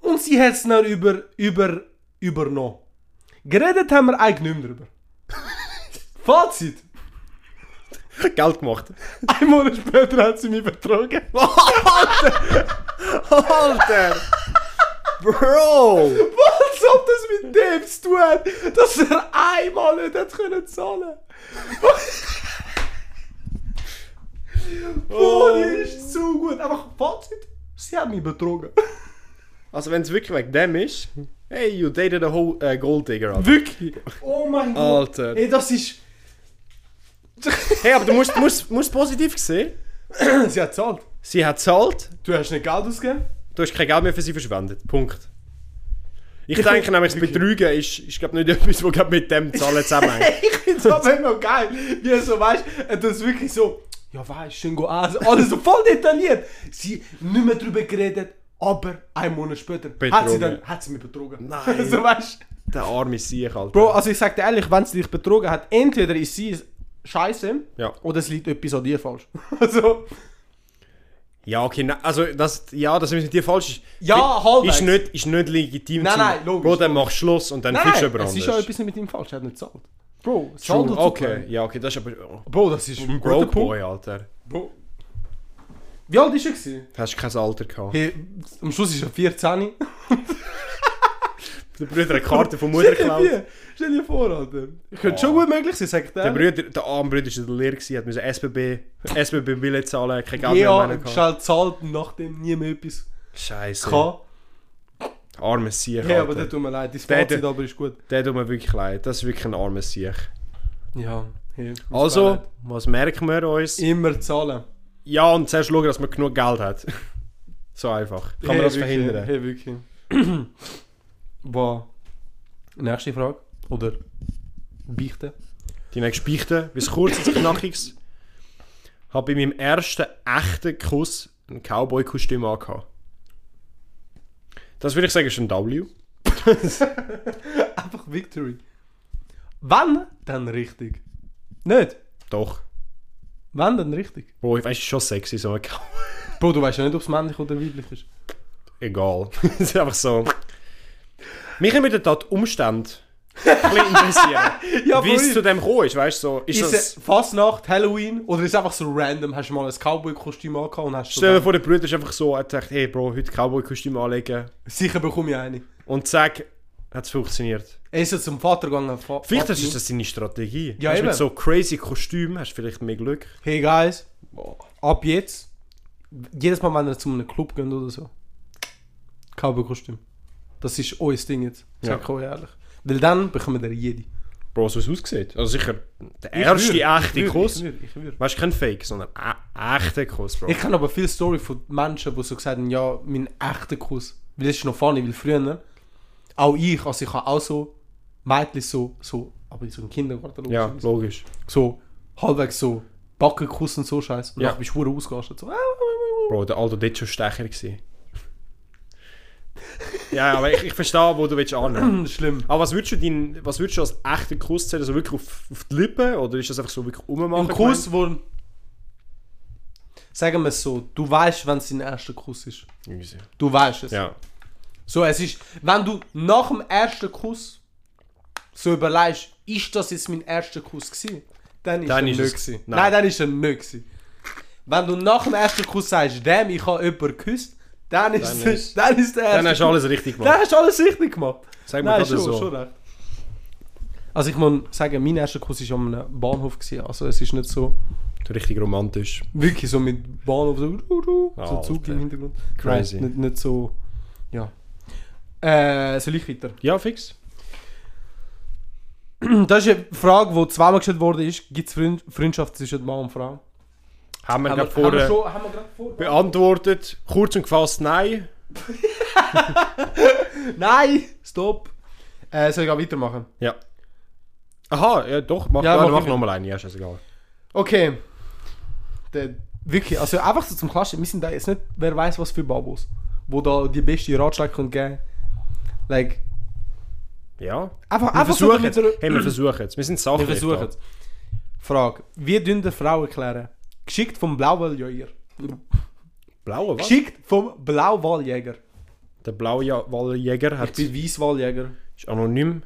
Und sie hat es dann über, über, übernommen. Geredet haben wir eigentlich nicht mehr drüber. Fazit. Geld gemacht. Ein Monat später hat sie mich betrogen. Alter! Bro! Als ob das mit dem zu tun hat, dass er einmal nicht hat können zahlen Oh, die ist zu gut. Einfach Fazit. Sie hat mich betrogen. Also wenn es wirklich wegen dem ist, hey, you dated a whole äh, Gold Digger, Alter. Wirklich. Oh mein Gott. Alter. Ey, das ist... Hey, aber du musst, musst, musst positiv sehen. sie hat zahlt. Sie hat zahlt, Du hast nicht Geld ausgegeben? du hast kein Geld mehr für sie verschwendet. Punkt. Ich, denke nämlich, das. Betrügen ist, ist glaube nicht etwas, was glaub, mit dem Zahlen zusammenhängt. ich finde es aber immer geil, wie er so weißt, er es wirklich so, ja weißt, schön go essen, alles so voll detailliert. Sie nicht mehr drüber geredet, aber ein Monat später hat sie, dann, hat sie mich betrogen. Nein. so weißt Der arme Sieg, Alter. Bro, also ich sag dir ehrlich, wenn sie dich betrogen hat, entweder ist sie scheiße Ja. oder es liegt etwas an dir falsch. also, Ja, okay, na, also das, ja, dass es mit dir falsch ist. Ja, halbwegs. Ist nicht, ist nicht legitim. Nein, nein, logisch, Bro, dann mach Schluss und dann nein, findest du jemand es ist ja etwas mit ihm falsch, er hat nicht gezahlt. Bro, Saldo zu okay, ja, okay, das ist aber... Oh, Bro, das ist ein Broke. Boy, Alter. Bro. Wie alt ist er? gewesen? Hast kein Alter gehabt. Hey, am Schluss ist er 14. Der Bruder hat eine Karte von Mutter geklaut. Stell dir vor, Alter. Könnte schon gut möglich sein, sagt Der er. Bruder, der arme Bruder war in der Lehre, gewesen, hat müssen SBB, SBB Billett zahlen, kein Geld Ja, mehr gehabt. schnell zahlt, nachdem nie mehr etwas Scheiße. kann. Armer Sieg, Hey, aber das tut mir leid, das Der- Fazit der- aber ist gut. Der tut mir wirklich leid. Das ist wirklich ein armer Sieg. Ja, hey, Also, was merken wir uns? Immer zahlen. Ja, und zuerst schauen, dass man genug Geld hat. So einfach. Kann man das wirklich, verhindern? Hey, wirklich. Wow. Nächste Frage. Oder Beichte. Die nächste Beichte, wie es kurz und knackiges. Habe bei meinem ersten echten Kuss ein Cowboy-Kostüm angehabt. Das würde ich sagen, ist ein W. Einfach Victory. Wann? Dann richtig. Nicht? Doch. Wann dann richtig? Bro, ich weiß, schon sexy, so ein Cowboy. Bro, du weißt ja nicht, ob es männlich oder weiblich ist. Egal. Es ist einfach so. Mich würde da die Umstände ein interessieren. Ja, wie es zu dem gekommen ist, weißt du? So, ist Ist das, es Fastnacht, Halloween oder ist es einfach so random? Hast du mal ein Cowboy-Kostüm angehabt und hast stell dir so vor, der Bruder ist einfach so, er hat gesagt, hey Bro, heute Cowboy-Kostüm anlegen. Sicher bekomme ich eine. Und sag, hat es funktioniert. Er ist ja zum Vater gegangen. Fa Vielleicht Vati. ist das seine Strategie. Ja, du, eben. mit so crazy Kostüm hast du vielleicht mehr Glück. Hey guys, ab jetzt, jedes Mal, wenn ihr zu einem Club geht oder so, Cowboy-Kostüm. Das ist euer Ding jetzt. Sag ich euch ehrlich. Weil dann bekommen ihr jede. Bro, so es aussieht. Also sicher der erste echte Kuss. Ich würde, ich würde. Weißt du, kein Fake, sondern ein echter Kuss, Bro. Ich kenne aber viele Story von Menschen, die so gesagt haben, ja, mein echter Kuss. Weil das ist noch funny, weil früher, auch ich, also ich habe auch so Mädchen so, so, aber in so einem Kindergarten, ja, logischerweise, logisch. so halbwegs so Backenkuss und so Scheiß. Und Ja. dann bist du ausgerastet. So, Bro, der Aldo dort schon Stecher gewesen. ja, aber ich, ich verstehe, wo du willst annehmen. schlimm. Aber was würdest du, dein, was würdest du als echten Kuss zählen? Also wirklich auf, auf die Lippen? Oder ist das einfach so wirklich ummachen? Ein Kuss, wo. Sagen wir es so, du weißt, wenn es dein erster Kuss ist. Easy. Du weißt es. Ja. So, es ist, wenn du nach dem ersten Kuss so überlegst, ist das jetzt mein erster Kuss gewesen? Dann ist Dann er ist nicht es- nein. Nein. dann ist er nicht gewesen. Wenn du nach dem ersten Kuss sagst, damn, ich habe jemanden geküsst, dann ist, Dann ist- dann ist der erste Dann hast du alles richtig Dann gemacht. hast du alles richtig gemacht. Sag mir schon, so. schon recht. Also ich muss sagen, mein erster Kuss war einem Bahnhof. Gewesen. Also es ist nicht so, Richtig romantisch. wirklich so mit Bahnhof, so, du, so Alter. Zug im Hintergrund. Crazy. Nein, nicht, nicht so, ja. Äh, soll ich weiter? Ja, fix. Das ist eine Frage, die zweimal gestellt worden ist. Gibt es Freund Freundschaft zwischen Mann und Frau? Haben wir Haben gerade wir, haben wir, vorher schon, haben wir vor? beantwortet. Kurz und gefasst, nein. Nein! Stopp! Äh, soll ich auch weitermachen? Ja. Aha, ja doch, mach, Ja, ja, mach mach nochmal eine, ja, scheißegal. Okay. Der, wirklich, also einfach so zum Klatschen, wir sind da jetzt nicht, wer weiß was für Babos, wo da die beste Ratschläge können geben. Like, Ja. einfach, Wir einfach so versuchen damit es. so- Hey, wir versuchen es. Wir sind Wir sachlich. versuchen es. Frage. Wie dünn der Frau erklären? Geschickt vom Blauwalljäger. Blaue, was? Geschickt vom Blauwalljäger. Der blaue Ja- Walljäger Ich hat, bin Weißwalljäger. ist anonym.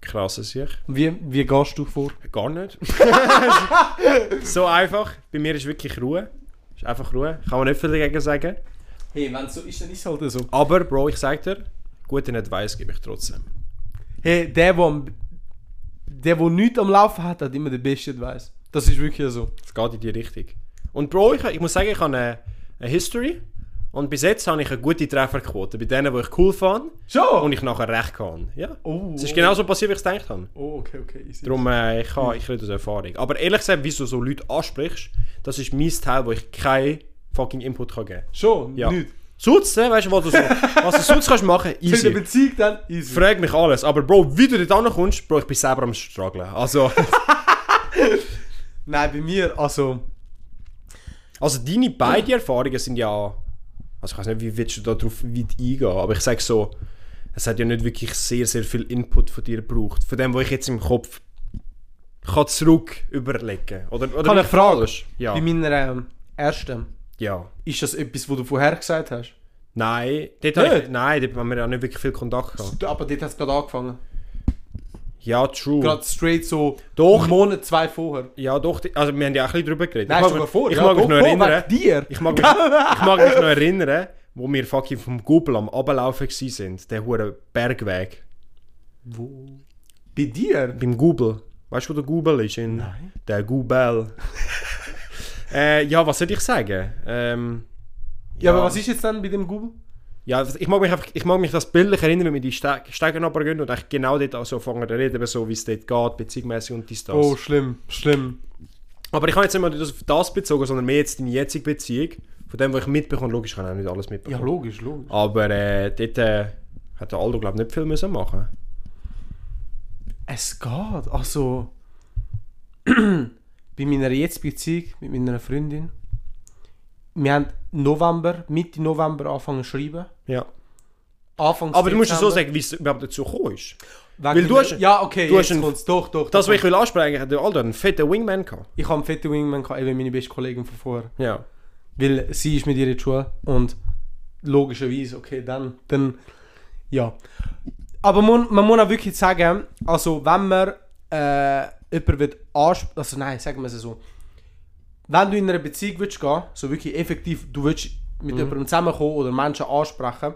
Krasses sich. Wie, wie gehst du vor? Gar nicht. so einfach. Bei mir ist wirklich Ruhe. Ist einfach Ruhe. Kann man nicht viel dagegen sagen. Hey, wenn es so ist, dann ist es halt so. Aber, Bro, ich sag dir, gute Advice gebe ich trotzdem. Hey, der, der, am- der, nichts am Laufen hat, hat immer den besten Advice. Das ist wirklich so. Es geht in die Richtung. Und Bro, ich, ich muss sagen, ich habe eine, eine History. Und bis jetzt habe ich eine gute Trefferquote. Bei denen, die ich cool fand Schon? und ich nachher recht kann. Ja. oh, Es ist genau so passiert, wie ich es gedacht habe. Oh, okay, okay. Easy. Darum, äh, ich, kann, ich rede aus Erfahrung. Aber ehrlich gesagt, wieso so Leute ansprichst, das ist mein Teil, wo ich keinen fucking Input kann geben kann. Schon? Ja. Nicht. Sonst, äh, weißt du, was du, so, was du sonst kannst machen, Für eine easy. Beziehung dann easy. Frag mich alles. Aber Bro, wie du dort ankommst, Bro, ich bin selber am strugglen. Also, Nein, bei mir, also... also deine beiden Erfahrungen sind ja... Also ich weiß nicht, wie willst du da drauf weit eingehen, aber ich sage so, es hat ja nicht wirklich sehr, sehr viel Input von dir gebraucht. Von dem, was ich jetzt im Kopf kann zurück überlegen. Oder, oder Kann ich fragen? Ja. Bei meiner ähm, ersten, ja. ist das etwas, was du vorher gesagt hast? Nein, dort habe ich, Nicht? nein, dort haben wir ja nicht wirklich viel Kontakt gehabt. Aber dort hat es gerade angefangen. Ja, true. Gerade straight so Doch. einen Monat, zwei vorher. Ja, doch, also wir haben ja auch ein bisschen drüber geredet. Nein, ich mag, vor. ich ja, mag mich noch erinnern. dir. Ich mag, mich, ich mag mich noch erinnern, wo wir fucking vom Gubel am Ablaufen waren. Der hure Bergweg. Wo? Bei dir? Beim Gubel. Weißt du, wo der Gubel ist? In Nein. Der Gubel. äh, ja, was soll ich sagen? Ähm, Ja, aber was ist jetzt dann bei dem Google? Ja, ich mag mich einfach, ich mag mich das bildlich erinnern, wenn wir die Ste Stege runtergehen und eigentlich genau dort auch so fangen zu reden, so wie es dort geht, beziehungsmäßig und dies, das. Oh, schlimm, schlimm. Aber ich habe jetzt nicht mal das auf das bezogen, sondern mehr jetzt deine jetzige Beziehung, von dem, was ich mitbekomme, logisch, ich habe auch nicht alles Ja, mitbekommen. logisch, logisch. Aber äh, dort äh, hat der Aldo, glaube ich, nicht viel müssen machen Es geht. Also. bei meiner jetzigen Beziehung mit meiner Freundin. Wir haben November, Mitte November angefangen zu schreiben. Ja. Anfangs Aber du musst es so sagen, wie es überhaupt dazu gekommen ist. Weil du hast- Ja, okay, du hast einen- kommt's. Doch, doch. Das, doch, was ich will ansprechen, hat Aldo einen fetten Wingman gehabt. Ich habe einen fetten Wingman, gehabt, eben meine beste Kollegin von vorher. Ja. Weil sie ist mit ihr in der Schule und logischerweise, okay, dann, dann, ja. Aber man, man muss auch wirklich sagen, also wenn man äh, jemanden will ansprechen, also nein, sagen wir es so, wenn du in einer Beziehung willst gehen, so wirklich effektiv, du willst mit jemandem zusammenkommen oder Menschen ansprechen,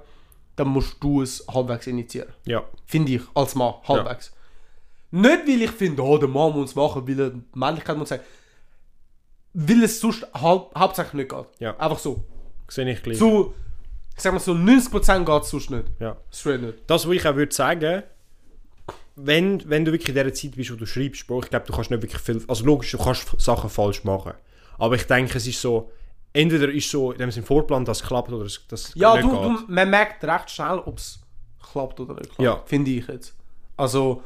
dann musst du es halbwegs initiieren. Ja. Finde ich, als Mann, halbwegs. Nicht, weil ich finde, oh, der Mann muss es machen, weil er Männlichkeit muss sagen. Weil es sonst halb, hauptsächlich nicht geht. Ja. Einfach so. Sehe ich gleich. Zu, ich sag mal so, 90% geht es sonst nicht. Ja. Straight nicht. Das, was ich auch würde sagen, wenn, wenn du wirklich in dieser Zeit bist, wo du schreibst, Bro, ich glaube, du kannst nicht wirklich viel, also logisch, du kannst Sachen falsch machen. Aber ich denke, es ist so, entweder ist so in dem Sinne Vorplan, dass es klappt oder es das Ja, nicht du, geht. du, man merkt recht schnell, ob es klappt oder nicht klappt. Ja. Finde ich jetzt. Also,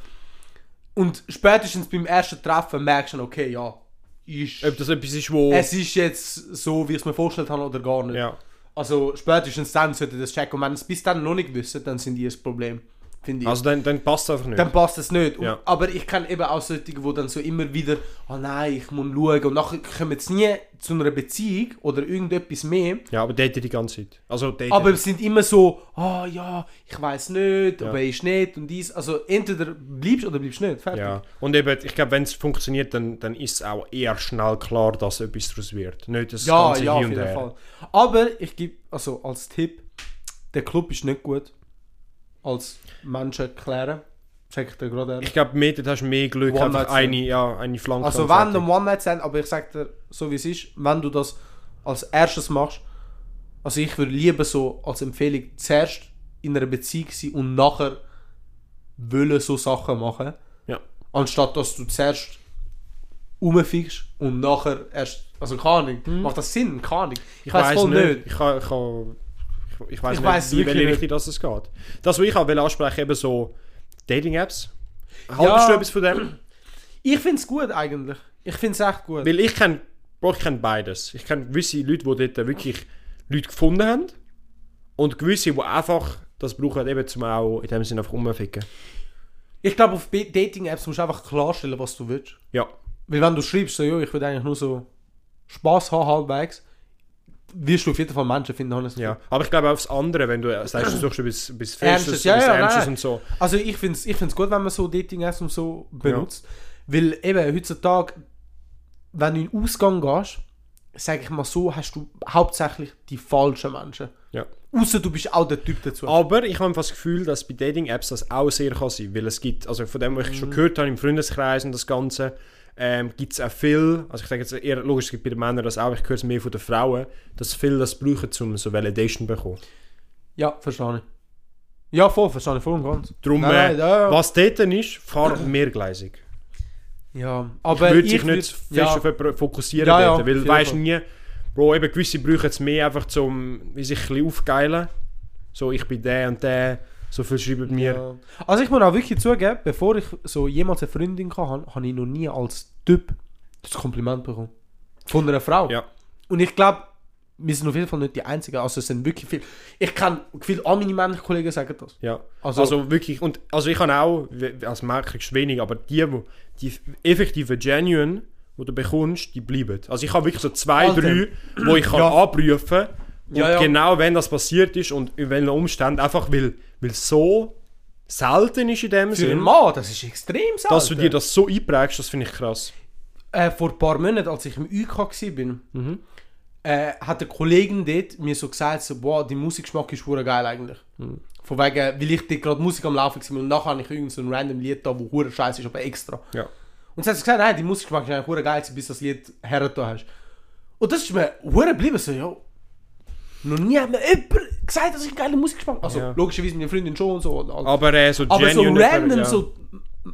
und spätestens beim ersten Treffen merkst du, dann, okay, ja, ist, Ob das etwas ist, wo... es ist jetzt so, wie ich es mir vorgestellt habe oder gar nicht. ja. Also spätestens dann sollte das checken. Und wenn es bis dann noch nicht wissen, dann sind die das Problem. Finde ich. Also dann, dann passt es einfach nicht. dann passt es nicht. Und, Ja. Aber ich kenne eben auch solche, die dann so immer wieder, oh nein, ich muss schauen. Und nachher kommen sie nie zu einer Beziehung oder irgendetwas mehr. ja, aber daten die ganze Zeit. Also daten. Aber es sind immer so, ah ja, ich weiß nicht, aber er ist nicht und dies. Also entweder bleibst oder bleibst nicht. Fertig. ja. Und eben, ich glaube, wenn es funktioniert, dann, dann ist es auch eher schnell klar, dass etwas daraus wird. Nicht das Ja, ganze ja, auf Hin und jeden. Fall. Aber ich gebe, also als Tipp, der Club ist nicht gut. Als Menschen klären. Sag ich dir gerade ehrlich. Ich glaube, mit hast du mehr Glück, One einfach eine, ja, eine Flanke. Also wenn ein One-Night-Stand, aber ich sag dir, so wie es ist, wenn du das als erstes machst, also ich würde lieber so als Empfehlung zuerst in einer Beziehung sein und nachher wollen so Sachen machen, Ja. Mhm. anstatt dass du zuerst rumfickst und nachher erst, also keine Ahnung, macht das Sinn? Keine Ahnung. Ich weiss weiß voll nicht. Ich, kann, ich, kann, ich, ich weiß Ich nicht, weiss wie, wirklich welche nicht. Richtung das es geht. Das, was ich auch will ansprechen, eben so Dating-Apps. Ja. Haltest du etwas von dem? Ich finde es gut eigentlich. Ich finde es echt gut. Weil ich kenne ich kenn beides. Ich kenne gewisse Leute, die dort wirklich Leute gefunden haben. Und gewisse, die einfach das brauchen, eben zum auch in dem Sinne einfach rumficken. Ich glaube, auf Dating-Apps musst du einfach klarstellen, was du willst. Ja. Weil wenn du schreibst, so, jo, ich will eigentlich nur so Spaß haben, halbwegs, wirst du auf jeden Fall Menschen finden, honestly. ja. Aber ich glaube auch aufs andere, wenn du sagst, du suchst etwas, etwas Festes, ja, etwas ja, Ernstes und so. Also ich finde es ich find's gut, wenn man so Dating-Apps und so benutzt. Weil eben heutzutage, wenn du in den Ausgang gehst, sage ich mal so, hast du hauptsächlich die falschen Menschen. Ja. Außer du bist auch der Typ dazu. Aber ich habe das Gefühl, dass bei Dating-Apps das auch sehr kann sein weil es gibt, also von dem, was ich Mhm. schon gehört habe im Freundeskreis und das Ganze, ähm, gibt es auch viel, also ich sage jetzt eher, logisch, es gibt bei den Männern das auch, ich höre es mehr von den Frauen, dass viele das brauchen, um so Validation zu bekommen. Ja, verstehe ich. Ja, voll, verstehe ich voll und ganz. Darum, Nein, äh, nein, ja. was dort ist, fahr mehrgleisig. Ja, Aber ich würde sich nicht fest ja, auf jemanden fokussieren, Ja, dort, weil du weißt nie, Bro, eben gewisse brauchen es mehr einfach wie sich ein bisschen aufgeilen. So, ich bin der und der, so viel schreiben mir. Ja. Also ich muss auch wirklich zugeben, bevor ich so jemals eine Freundin hatte, habe ich noch nie als Typ das Kompliment bekommen. Von einer Frau. Ja. Und ich glaube, wir sind auf jeden Fall nicht die Einzigen. Also es sind wirklich viele. Ich kann viele all meine männlichen Kollegen sagen das. Ja, Also- also, wirklich, und also ich habe auch, als Mann kriegst du wenig, aber die, wo, die effektiven Genuine, die du bekommst, die bleiben. Also ich habe wirklich so zwei, Alter. drei, wo ich kann Ja. abrufen und Ja, ja. genau wenn das passiert ist und in welchen Umständen, einfach weil, weil so selten ist in dem Für Sinn, Mann, das ist extrem selten. dass du dir das so einprägst, das finde ich krass. äh, vor ein paar Monaten, als ich im UK war, Mhm. äh, hat eine Kollegin dort mir so gesagt, so, boah, dein Musikgeschmack ist hure geil eigentlich. Mhm. Von wegen, weil ich dort gerade Musik am Laufen war und nachher habe ich irgend so ein random Lied da, wo hure scheiße ist, aber extra. Ja. Und sie hat gesagt, nein, dein Musikgeschmack ist eigentlich hure geil, bis du das Lied hergetan hast. Und das ist mir hure geblieben, so, ja. Noch nie hat mir jemand gesagt, dass ich einen geilen Musikgeschmack Also, Ja. logischerweise meine Freundin schon und so. Und alles. Aber äh, so Aber so genuine- random, ja. so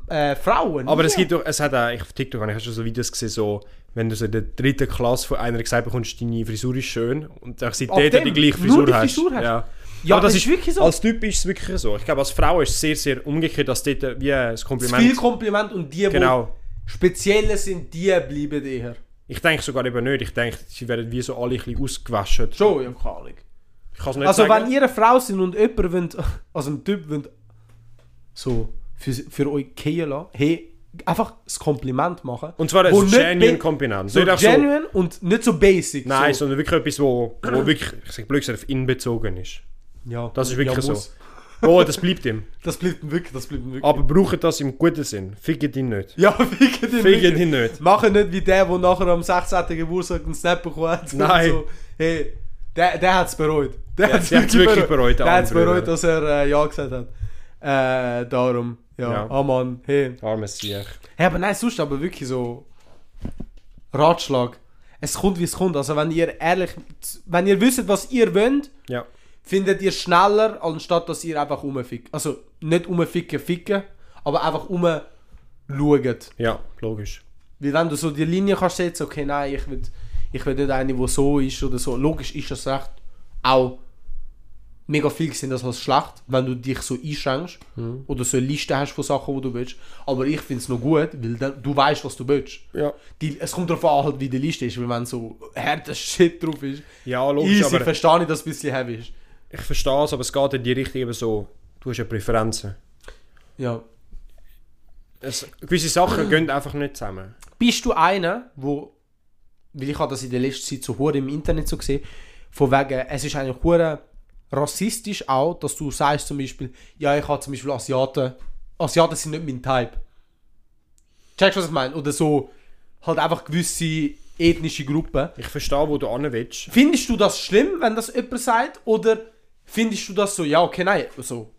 äh, Frauen. Aber es gibt doch, es hat auch, ich auf TikTok habe ich schon so Videos gesehen, so, wenn du so in der dritten Klasse von einer gesagt bekommst, deine Frisur ist schön und auch Ab seitdem dem? die gleiche Nur Frisur die hast. Frisur hast? Ja. Ja, Aber das ist wirklich so. Als Typ ist es wirklich so. Ich glaube, als Frau ist es sehr, sehr umgekehrt, dass dort äh, wie ein Zu Kompliment... viel Kompliment und die, genau. die spezielle sind, die bleiben eher. Ich denke sogar eben nicht. Ich denke, sie werden wie so alle ein bisschen ausgewaschen. Schon, ja, keine Ahnung. Ich kann es nicht Also sagen. wenn ihr eine Frau sind und jemand wollt, also ein Typ wollt, so für, für euch gehen lassen, hey, einfach das Kompliment machen. und zwar ein genuine Kompliment. So nicht auch so, genuine und nicht so basic. nein, so. sondern wirklich etwas, wo, wo wirklich, ich sag blöd gesagt, auf ihn bezogen ist. ja, Das ist wirklich so. Oh, das bleibt ihm. Das bleibt ihm wirklich, das bleibt ihm wirklich. Aber braucht das im guten Sinn. Fickt ihn nicht. ja, ficken ihn Fickt wirklich. ihn nicht. Machen nicht wie der, der nachher am 16. Geburtstag einen Snap bekommen hat. Nein. So, hey, der, der hat es bereut. Der, Der- hat's der hat's wirklich bereut, der Der hat es bereut, ja. dass er äh, Ja gesagt hat. Äh, darum, ja. Ja. Ah Mann, hey. Armes Sieg. Hey, aber nein, sonst aber wirklich so Ratschlag. Es kommt wie es kommt. Also wenn ihr ehrlich, wenn ihr wisst, was ihr wollt, Ja. Findet ihr schneller, anstatt dass ihr einfach rumfickt. Also nicht rumficken, ficken, aber einfach rumschaut. Ja, logisch. Weil wenn du so die Linie kannst setzen, okay, nein, ich will, ich will nicht eine, die so ist oder so. Logisch ist das recht auch mega viel gesehen, das als schlecht, wenn du dich so einschränkst oder so eine Liste hast von Sachen, die du willst. Aber ich finde es noch gut, weil dann, du weißt, was du willst. Ja. Die, es kommt darauf an, halt, wie die Liste ist, weil wenn so harter Shit drauf ist, Ja, logisch, easy, aber verstehe ich, dass es ein bisschen heavy ist. Ich verstehe es, aber es geht in die Richtung eben so, du hast ja Präferenzen. Ja. Es, gewisse Sachen gehen einfach nicht zusammen. Bist du einer, wo, weil ich habe das in der letzten Zeit so hure im Internet so gesehen, von wegen, es ist eigentlich hure rassistisch auch, dass du sagst zum Beispiel, ja, ich habe zum Beispiel Asiaten, Asiaten sind nicht mein Type. Checkst du, was ich meine? Oder so, halt einfach gewisse ethnische Gruppen. Ich verstehe, wo du hin willst. Findest du das schlimm, wenn das jemand sagt? Oder findest du das so, ja, okay, nein, so,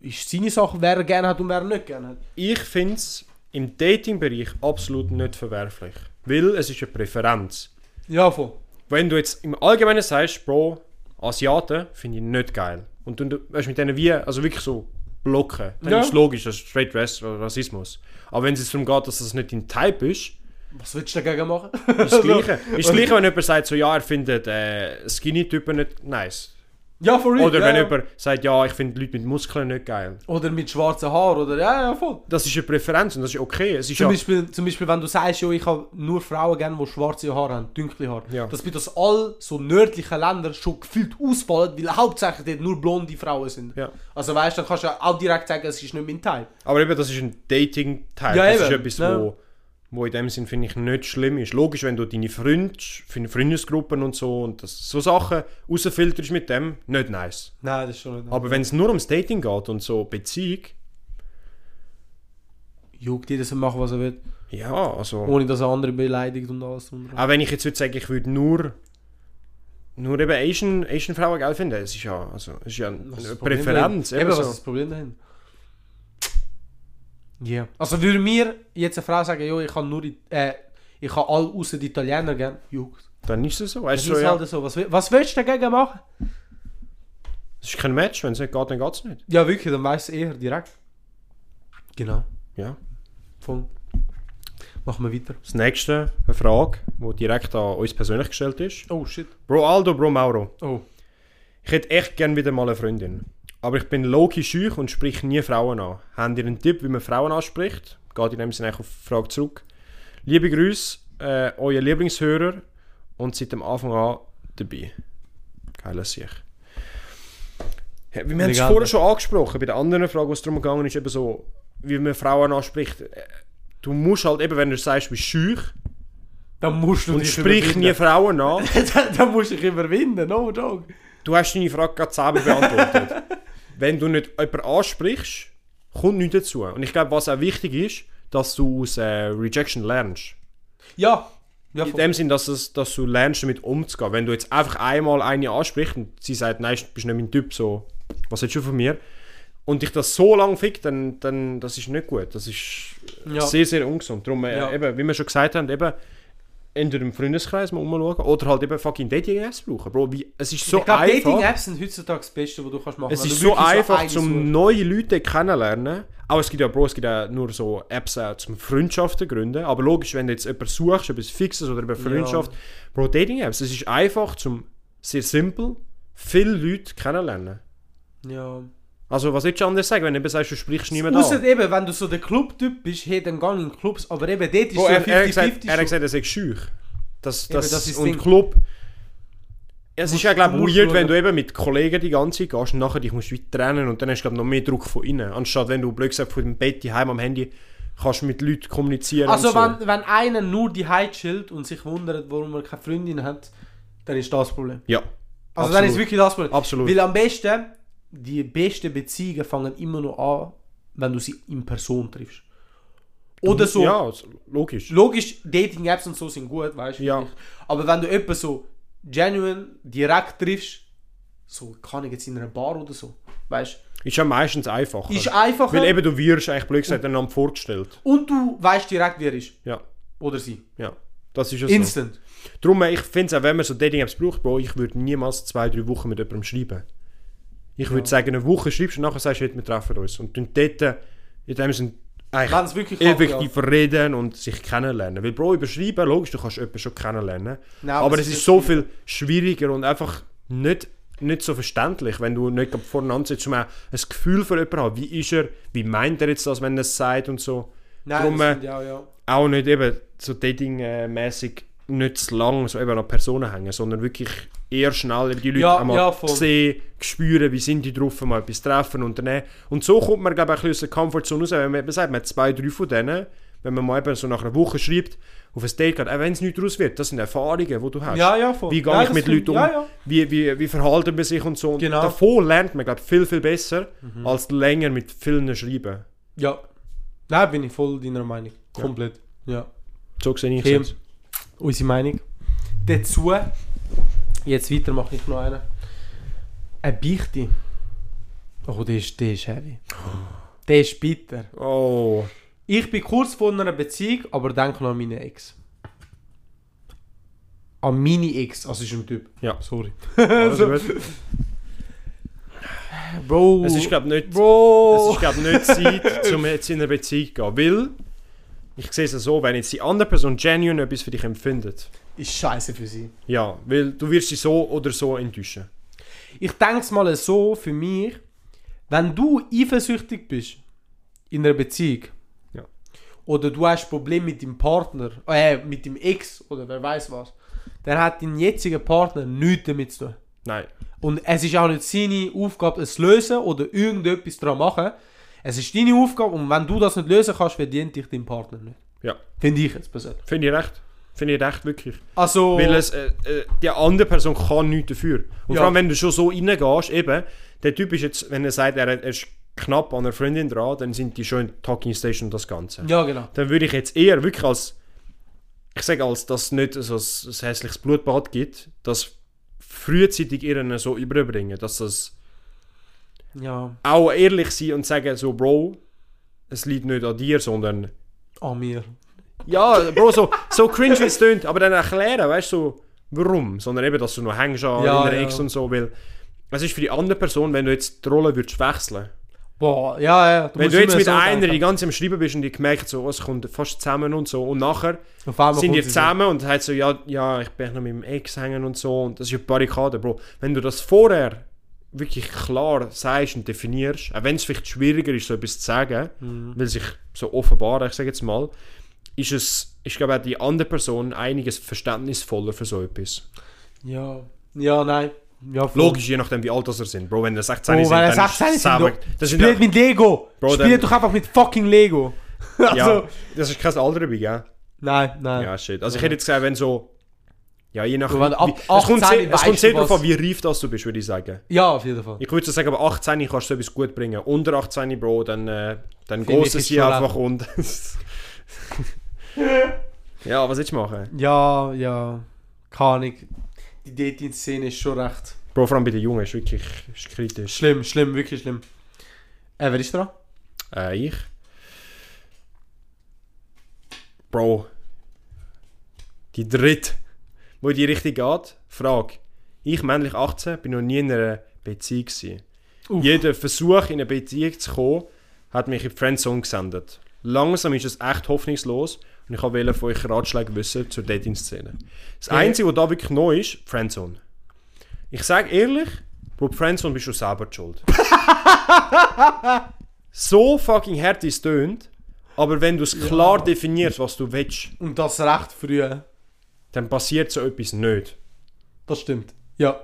ist seine Sache, wer er gerne hat und wer er nicht gerne hat? Ich finde es im Dating-Bereich absolut nicht verwerflich. Weil es ist eine Präferenz. Ja, voll. Wenn du jetzt im Allgemeinen sagst, Bro, Asiaten finde ich nicht geil. Und du weißt, mit denen wie, also wirklich so blocken, dann Ja. ist es logisch, das ist Straight Rassismus. Aber wenn es darum geht, dass das nicht dein Type ist, Was willst du dagegen machen? ist das Gleiche. ist das Gleiche, wenn jemand sagt, so, ja, er findet äh, Skinny-Typen nicht nice. Ja, for real. Oder wenn ja. jemand sagt, ja, ich finde Leute mit Muskeln nicht geil. Oder mit schwarzen Haaren, oder ja, ja, voll. Das ist eine Präferenz und das ist okay. Es ist Zum, ja, Beispiel, zum Beispiel, wenn du sagst, ja, ich habe nur Frauen gerne, die schwarze Haare haben, dunkle Haare. Ja. Das bedeutet, dass all so nördlichen Länder schon gefühlt ausfallen, weil hauptsächlich dort nur blonde Frauen sind. Ja. Also weißt du, dann kannst du auch direkt sagen, es ist nicht mein Teil. aber eben, das ist ein Dating-Type. Ja, das ist eben. etwas, Ja. wo, wo in dem Sinn, finde ich, nicht schlimm ist. Logisch, wenn du deine Freunde, für Freundesgruppen und so und das, so Sachen rausfilterst mit dem, nicht nice. Nein, das ist schon nicht. Aber wenn es nur ums Dating geht und so Beziehung, Juckt jeder soll machen, was er will. ja, also... Ohne dass er andere beleidigt und alles. dran. Auch wenn ich jetzt würde sagen, ich würde nur nur eben Asian, Asian Frauen geil finden, es ist ja, also, es ist ja eine Präferenz. Eben was so. ist das Problem dahin? Ja. Also würde mir jetzt eine Frau sagen, jo, ich kann nur, äh, ich kann alle außer die Italiener gern. Juckt. Dann ist es so. Weißt du, so, ja, halt so. Was, was willst du dagegen machen? es ist kein Match, wenn es nicht geht, dann geht es nicht. Ja, wirklich, dann weißt du eher direkt. Genau. Ja. Voll. Machen wir weiter. Das nächste, eine Frage, die direkt an uns persönlich gestellt ist. Oh shit. Bro Aldo, Bro Mauro. Oh. Ich hätte echt gern wieder mal eine Freundin. Aber ich bin low-key schüch und sprich nie Frauen an. Habt ihr einen Tipp, wie man Frauen anspricht? Geht in dem Sinne auf die Frage zurück. Liebe Grüße, äh, euer Lieblingshörer und seit dem Anfang an dabei. Geiler Sieg. Ja, wir haben es vorher schon angesprochen, bei der anderen Frage, was darum gegangen ist, eben so, wie man Frauen anspricht. Äh, Du musst halt eben, wenn du sagst, du bist schüch Dann musst du und dich sprich nie. Frauen an, dann, dann musst du dich überwinden, no dog. Du hast deine Frage gerade selber beantwortet. Wenn du nicht jemanden ansprichst, kommt nichts dazu. Und ich glaube, was auch wichtig ist, dass du aus äh, Rejection lernst. Ja. ja In dem Sinn, dass, es, dass du lernst, damit umzugehen. Wenn du jetzt einfach einmal eine ansprichst und sie sagt, nein, du bist nicht mein Typ, so, was willst du von mir? Und dich das so lang fickt, dann, dann das ist nicht gut. Das ist Ja. sehr, sehr ungesund. Darum, äh, Ja. eben, wie wir schon gesagt haben, eben, entweder im Freundeskreis mal umschauen oder halt eben fucking Dating-Apps brauchen. Bro, wie, es ist so ich glaube, einfach. Dating-Apps sind heutzutage das Beste, was du kannst machen Es ist so einfach, zum suchst. neue Leute kennenlernen. Aber es gibt ja, Bro, es gibt ja nur so Apps äh, zum Freundschaften gründen. Aber logisch, wenn du jetzt jemanden suchst, etwas Fixes oder eine Freundschaft, Bro, Dating-Apps, es ist einfach, zum, sehr simpel, viele Leute kennenlernen. Ja. Also, was willst du anders sagen, wenn du eben sagst, du sprichst niemand Ausser an? eben, wenn du so der Club-Typ bist, hey, dann gang in Clubs, aber eben dort ist Bro, so er, er, hat gesagt, 50-50 er hat gesagt, er sei schüch. Das, Eben, das, das ist das und Ding. Club... Es ist ja, glaube ich, weird, wenn du eben mit Kollegen die ganze Zeit gehst und nachher dich musst wie trennen und dann hast du, glaube noch mehr Druck von innen. Anstatt wenn du, blöd gesagt, von dem Bett heim am Handy kannst mit Leuten kommunizieren Also so. wenn, wenn einer nur die Heid chillt und sich wundert, warum er keine Freundin hat, dann ist das das Problem. Ja, Also dann ist Absolut. wirklich das Problem. absolut. Weil am besten, die besten Beziehungen fangen immer noch an, wenn du sie in Person triffst. Oder so, Ja, also, logisch. logisch, Dating-Apps und so sind gut, weißt du. Ja. Aber wenn du jemanden so genuine, direkt triffst, so kann ich jetzt in einer Bar oder so, weißt Ist ja meistens einfacher. du. Ist einfacher Weil eben du wirst eigentlich blöd gesagt einander vorgestellt. und du weißt direkt, wer er ist. Ja, Oder sie. ja. Das ist ja so. Instant. Darum, ich finde es auch, wenn man so Dating-Apps braucht, Bro, ich würde niemals zwei, drei Wochen mit jemandem schreiben. Ich würde sagen, eine Woche schreibst und nachher sagst du, wir treffen uns. Und dann dort, in dem sind eigentlich effektiv reden und sich kennenlernen. Weil, Bro, überschreiben, logisch, du kannst jemanden schon kennenlernen. Nein, aber es es ist so viel. schwieriger und einfach nicht, nicht so verständlich, wenn du nicht voneinander sitzt und auch ein Gefühl für jemanden hast. Wie ist er? Wie meint er jetzt das, wenn er es sagt und so. Nein, Drum, das sind, ja, ja. Auch nicht eben so dating-mäßig nicht zu lang so eben an Personen hängen, sondern wirklich eher schnell eben die Leute Ja, einmal ja, sehen, spüren, wie sind die drauf, mal etwas treffen, unternehmen. Und so kommt man, glaube ich, ein bisschen aus der Comfortzone raus, wenn man eben sagt, man hat zwei, drei von denen, wenn man mal eben so nach einer Woche schreibt, auf ein Date geht, auch wenn es nicht daraus wird, das sind Erfahrungen, die du hast. Ja, ja, voll. Wie gehe ja, ich mit Leuten um? Ja. Wie, wie, wie verhalten man sich und so. Und Genau. davon lernt man, glaube ich, viel, viel besser, Mhm. als länger mit vielen schreiben. Ja. Nein, bin ich voll deiner Meinung. Komplett. Ja. So sehe ich es. Unsere Meinung. Dazu, jetzt weiter mache ich noch einen. Eine Beichte. Oh, der ist, der ist heavy. Der ist bitter. Oh. Ich bin kurz vor einer Beziehung, aber denke noch an meine Ex. An meine Ex, also ist ein Typ. Ja. Sorry. Also. Bro. Es ist, glaube nicht, Bro. es ist, glaub, nicht Zeit, um jetzt in eine Beziehung zu gehen. Weil, ich sehe es so, wenn jetzt die andere Person genuine etwas für dich empfindet, ist scheiße für sie. ja, weil du wirst sie so oder so enttäuschen. Ich denke es mal so für mich, wenn du eifersüchtig bist in einer Beziehung Ja. oder du hast Probleme mit deinem Partner, äh, mit dem Ex oder wer weiß was, dann hat dein jetziger Partner nichts damit zu tun. Nein. Und es ist auch nicht seine Aufgabe, es zu lösen oder irgendetwas daran machen. Es ist deine Aufgabe und wenn du das nicht lösen kannst, verdient dich dein Partner nicht. Ja. Finde ich jetzt persönlich. Finde ich recht. Finde ich recht, wirklich. Also, Weil es, äh, äh, die andere Person kann nichts dafür. Und Ja. vor allem, wenn du schon so reingehst, eben, der Typ ist jetzt, wenn er sagt, er, er ist knapp an einer Freundin dran, dann sind die schon in der Talking Station und das Ganze. ja genau. dann würde ich jetzt eher wirklich als, ich sage, als dass es nicht so ein, hässliches Blutbad gibt, das frühzeitig ihnen so überbringen, dass das Ja, auch ehrlich sein und sagen so, Bro, es liegt nicht an dir, sondern an mir. ja, Bro, so, so cringe wie es tönt, aber dann erklären, weißt du, so, warum, sondern eben, dass du noch hängst an Ja, in der ja. Ex und so, weil es ist für die andere Person, wenn du jetzt die Rolle würdest wechseln Boah, ja, ja. wenn musst du jetzt mit so einer denken. die ganze am Schreiben bist und die gemerkt so, es kommt fast zusammen und so und nachher sind die zusammen und hat so, ja, ja, ich bin noch mit dem Ex hängen und so. Und das ist ja Barrikade, Bro. Wenn du das vorher wirklich klar sagst und definierst, auch wenn es vielleicht schwieriger ist, so etwas zu sagen, Mhm. weil sich so offenbaren, ich sage jetzt mal, ist es, ich glaube auch die andere Person einiges verständnisvoller für so etwas. Ja, ja, nein. Ja. Logisch, je nachdem wie alt das er sind. Bro, wenn er 16 Oh, sind, wenn er dann 16 ist sind das Spielt mit Lego. Bro, Spielt doch einfach mit fucking Lego. also, ja, das ist kein Alter dabei, gell? Nein, nein. Ja, shit. Also ich hätte jetzt gesagt, wenn so, ja, je nach, Bro, wenn ab wie, es kommt 18 sehr, es kommt sehr darauf an, wie reif das du bist, würde ich sagen. Ja, auf jeden Fall. Ich würde sagen, aber 18 kannst du etwas gut bringen. Unter 18, Bro, dann, äh, dann sie schon einfach und... ja, was willst du machen? Ja, ja. Keine Ahnung. Die Dating-Szene ist schon recht Bro, vor allem bei den Jungen ist wirklich ist kritisch. schlimm, schlimm, wirklich schlimm. Äh, wer ist dran? Äh, ich? Bro. Die dritte, wo in die Richtung geht. Frage. Ich, männlich 18, bin noch nie in einer Beziehung gewesen. Uff. Jeder Versuch, in eine Beziehung zu kommen, hat mich in die Friendzone gesendet. Langsam ist es echt hoffnungslos und ich wollte von euch Ratschläge wissen zur Dating-Szene. Das Ja. Einzige, was da wirklich neu ist, Friendzone. Ich sage ehrlich, Bro, Friendzone bist du selber schuld. so fucking hart es tönt, aber wenn du es klar definierst, was du willst, Und das recht früh. Dann passiert so etwas nicht. Das stimmt. Ja.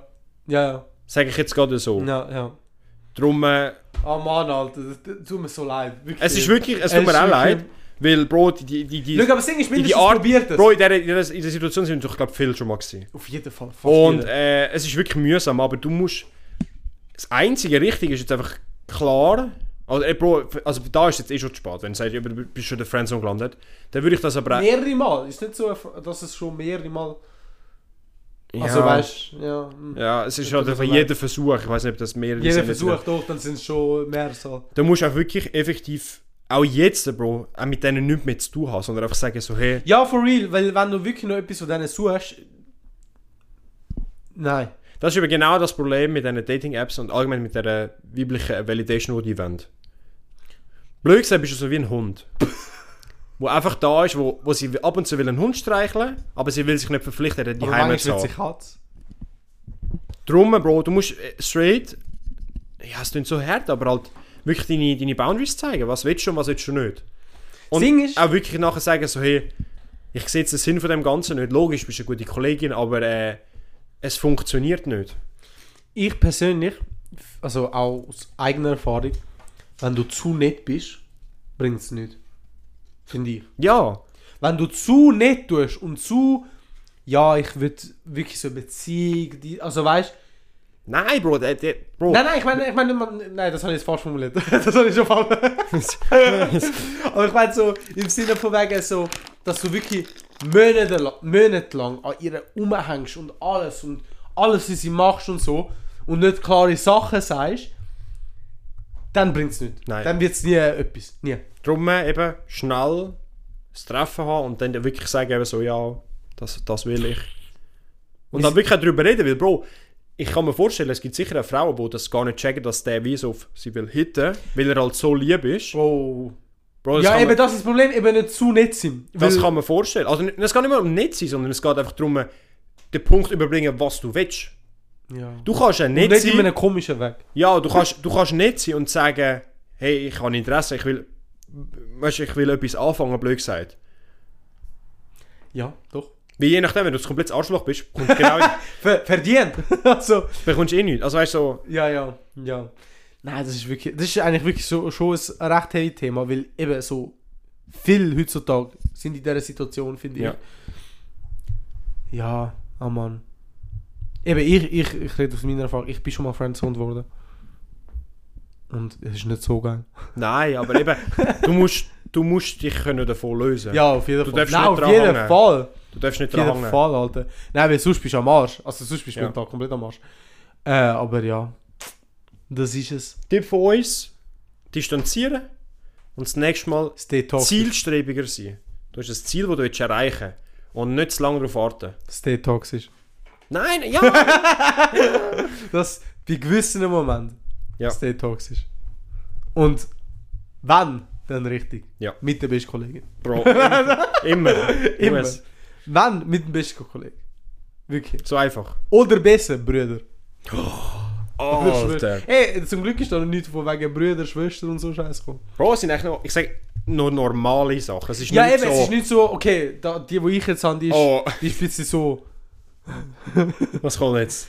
Ja, Sage ich jetzt gerade so. ja. Ja, ja. Drum, äh, Oh Mann, Alter, das, das tut mir so leid. Wirklich. es ist wirklich, es Es tut mir ist auch leid, weil, Bro, die, die, die, die, Schau, aber das Ding ist, in mindestens die Art, probiert es. Bro, in der, in, der, in der Situation sind wir doch, glaube viel schon mal gewesen. Auf jeden Fall. Und äh, es ist wirklich mühsam, aber du musst. Das einzige Richtige ist jetzt einfach klar. Also, ey, Bro, also da ist jetzt eh schon zu spät, wenn du sagst, du bist schon in der Friendzone gelandet. Dann würde ich das aber mehrere Mal. Ist nicht so, dass es schon mehrere Mal. Also ja, weißt ja. hm. Ja, es ist halt einfach jeder Versuch. Ich weiß nicht, ob das mehrere Jeder. Versuch doch, dann sind es schon mehr so. Da musst du auch wirklich effektiv, auch jetzt, Bro, auch mit denen nichts mehr zu tun haben, sondern einfach sagen so, hey, Ja, for real, weil wenn du wirklich noch etwas von denen suchst. Nein. Das ist eben genau das Problem mit diesen Dating-Apps und allgemein mit der weiblichen Validation, die die wollen. Blöd gesagt bist du so wie ein Hund. wo einfach da ist, wo, wo sie ab und zu will einen Hund streicheln, aber sie will sich nicht verpflichten, die Heimat zu haben. sich Katz. Drum, Bro, du musst äh, straight, ja, es klingt so hart, aber halt wirklich deine, deine Boundaries zeigen. Was willst du und was willst du nicht? Und Ding ist- auch wirklich nachher sagen, so, hey, ich sehe jetzt den Sinn von dem Ganzen nicht. Logisch, du bist eine gute Kollegin, aber äh, es funktioniert nicht. Ich persönlich, also auch aus eigener Erfahrung, wenn du zu nett bist, bringt es nicht. Finde ich. Ja, Wenn du zu nett tust und zu, ja, ich würde wirklich so eine Beziehung, die, also weißt nein, Bro, der, der, Bro. Nein, nein, ich meine, ich meine, nein, das habe ich jetzt falsch formuliert. das habe ich schon falsch. Aber ich meine so, im Sinne von wegen so, dass du wirklich Monate, la- Monate lang an ihr rumhängst und alles und alles, was sie machst und so und nicht klare Sachen sagst, dann bringt es nichts. Nein. Dann wird es nie etwas. Nie. Drum äh, eben schnell das Treffen haben und dann wirklich sagen, eben so, ja, das, das will ich. Und dann wirklich darüber reden, weil, Bro, ich kann mir vorstellen, es gibt sicher auch Frauen, die das gar nicht checken, dass der wie so auf sie will hitten, weil er halt so lieb ist. Bro. Bro, das Ja, eben man, das ist das Problem, eben nicht zu nett sein. das kann man vorstellen. Also es geht nicht mehr um nett sein, sondern es geht einfach darum, den Punkt überbringen, was du willst. ja. Du kannst ja Und nett nicht in sein. einem komischen Weg. Ja, du kannst, du kannst nett sein und sagen, hey, ich habe Interesse, ich will, weißt, ich will etwas anfangen, blöd gesagt. Ja, doch. Wie je nachdem, wenn du ein komplettes Arschloch bist, kommt genau, Ver verdient. also, bekommst du eh nichts. Also weißt du, so, Ja, ja, ja. Nein, das ist wirklich, das ist eigentlich wirklich so, schon ein recht heavy Thema, weil eben so viel heutzutage sind in dieser Situation, finde Ja. ich. Ja, oh Mann. Eben, ich, ich, ich rede aus meiner Erfahrung, ich bin schon mal Friendzone geworden. Und es ist nicht so geil. nein, aber eben, du musst, du musst dich können davon lösen. Ja, auf jeden Du Fall. darfst Nein, auf dran jeden hängen. Fall. Du darfst nicht Auf jeden dran. Fall, Alter. Nein, weil sonst bist du am Arsch. Also sonst bist du Ja. mental komplett am Arsch. Äh, aber ja. Das ist es. Tipp von uns, distanzieren und das nächste Mal zielstrebiger sein. Du hast ein Ziel, das du willst erreichen willst und nicht zu lange darauf warten. Stay toxisch. Nein, ja! Das bei gewissen Momenten. Ja. Stay toxisch. Und wann, dann richtig. Ja. Mit der besten Kollegin. Bro, immer. immer. Immer. Wann mit dem besten Kollegen. Wirklich. So einfach. Oder besser, Brüder. Alter. Ey, zum Glück ist da noch nichts von wegen Brüder, Schwester und so Scheiß gekommen. Bro, es sind eigentlich noch, ich sag, noch normale Sachen. Es ist Ja, nicht eben, so... es ist nicht so, okay, da, die, die ich jetzt habe, die ist, Oh. die ist ein bisschen so. Was kommt jetzt?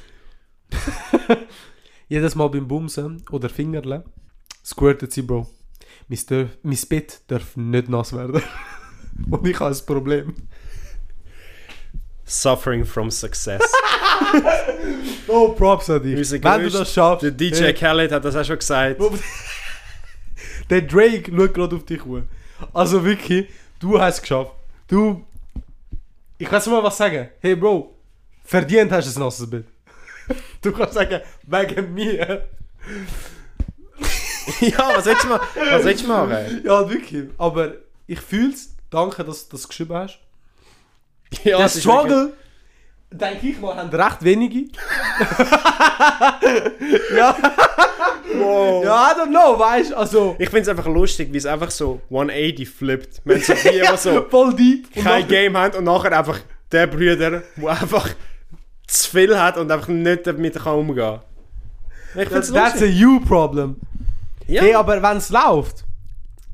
Jedes Mal beim Bumsen oder Fingerle squirtet sie, Bro. Mein, Dörf, mein Bett darf nicht nass werden. Und ich habe ein Problem. Suffering from success. Oh, Props an dich. Unser Wenn du das schaffst. Der DJ Hey, Khaled hat das auch schon gesagt. Der Drake schaut gerade auf dich hoch. Also wirklich, du hast es geschafft. Du. Ich kann dir mal was sagen. Hey Bro, verdient hast du ein nasses Bett. Du kannst sagen, wegen mir. ja, was willst du machen? Was willst du machen? Ja, wirklich. Aber ich fühle es. Danke, dass du das geschrieben hast. Ja, der Struggle, denke ich mal, haben recht wenige. ja. Wow. ja, I don't know, weißt du, also... Ich finde es einfach lustig, wie es einfach so 180 flippt. Wenn so die, die so voll deep. Und kein dann- Game haben und nachher einfach der Brüder, der einfach zu viel hat und einfach nicht damit kann umgehen kann. Ich finde es That's a lustig. you problem. Ja. Hey, aber wenn es läuft,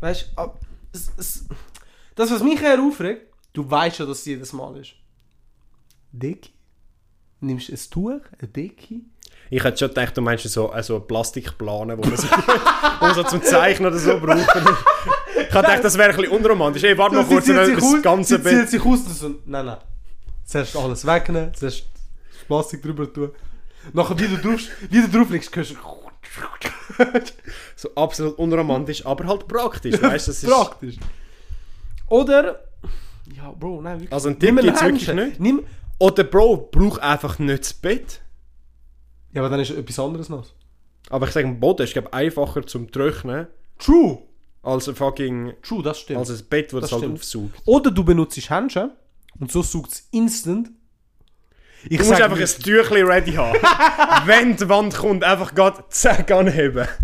weißt du, ab- es, es, das, was mich eher aufregt, du weißt ja, dass es jedes Mal ist. Decke? Nimmst du ein Tuch, eine Decke? Ich hätte schon gedacht, du meinst so also Plastikplanen, wo man, so, wo man so zum Zeichnen oder so braucht. Ich hätte gedacht, das wäre ein bisschen unromantisch. Hey, warte mal kurz, dann das aus, ganze sie Bett. zieht sich aus und so, nein, nein. Zuerst alles wegnehmen, zuerst das Plastik drüber tun. Nachher wieder drauf, wieder drauf hörst du... So absolut unromantisch, aber halt praktisch, weißt du? das ist- Praktisch. Oder... Ja, Bro, nein, wirklich. Also einen Tipp gibt's Händchen. wirklich nicht? Nimm... Oder Bro, brauch einfach nicht das Bett. Ja, aber dann ist etwas anderes noch. Aber ich sage, ein Boden ist glaub, einfacher zum Trocknen True. als ein fucking True, das stimmt. als ein Bett, das Das es halt stimmt. aufsaugt. Oder du benutzt Händchen und so sucht es instant. Ich Du musst einfach ein Tüchli ready haben. Wenn die Wand kommt, einfach gerade zack anheben.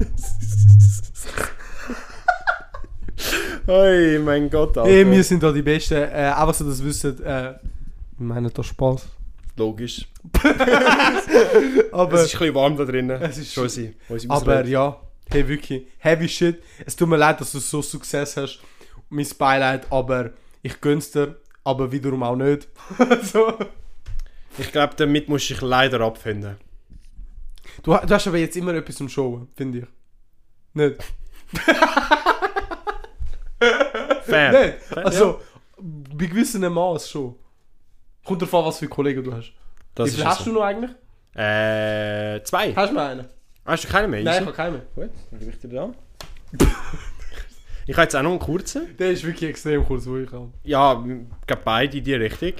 Oi, mein Gott, Alter. Ey, wir sind da die Besten. Äh, einfach so, dass ihr wisst, äh, wir meinen da Spaß. Logisch. Aber, es ist ein bisschen warm da drinnen. Es ist- schon sie. aber ja, hey, wirklich, heavy shit. Es tut mir leid, dass du so Success hast. Mein Beileid, aber ich gönn's dir, aber wiederum auch nicht. so. Ich glaube, damit musst du dich leider abfinden. du, du hast aber jetzt immer etwas zum Showen, finde ich. Nicht? Fair. Fair, Also, bei gewissem Maß schon. Kommt an, was für Kollegen du hast. Das Wie ist viel ja hast so. du noch eigentlich? Äh, zwei. Hast du noch einen? Hast du keinen mehr? Nein, ich habe keinen. Gut, dann gebe ich dir da. ich habe jetzt auch noch einen kurzen. Der ist wirklich extrem kurz, wo ich habe. Ja, ich glaube beide in die Richtung.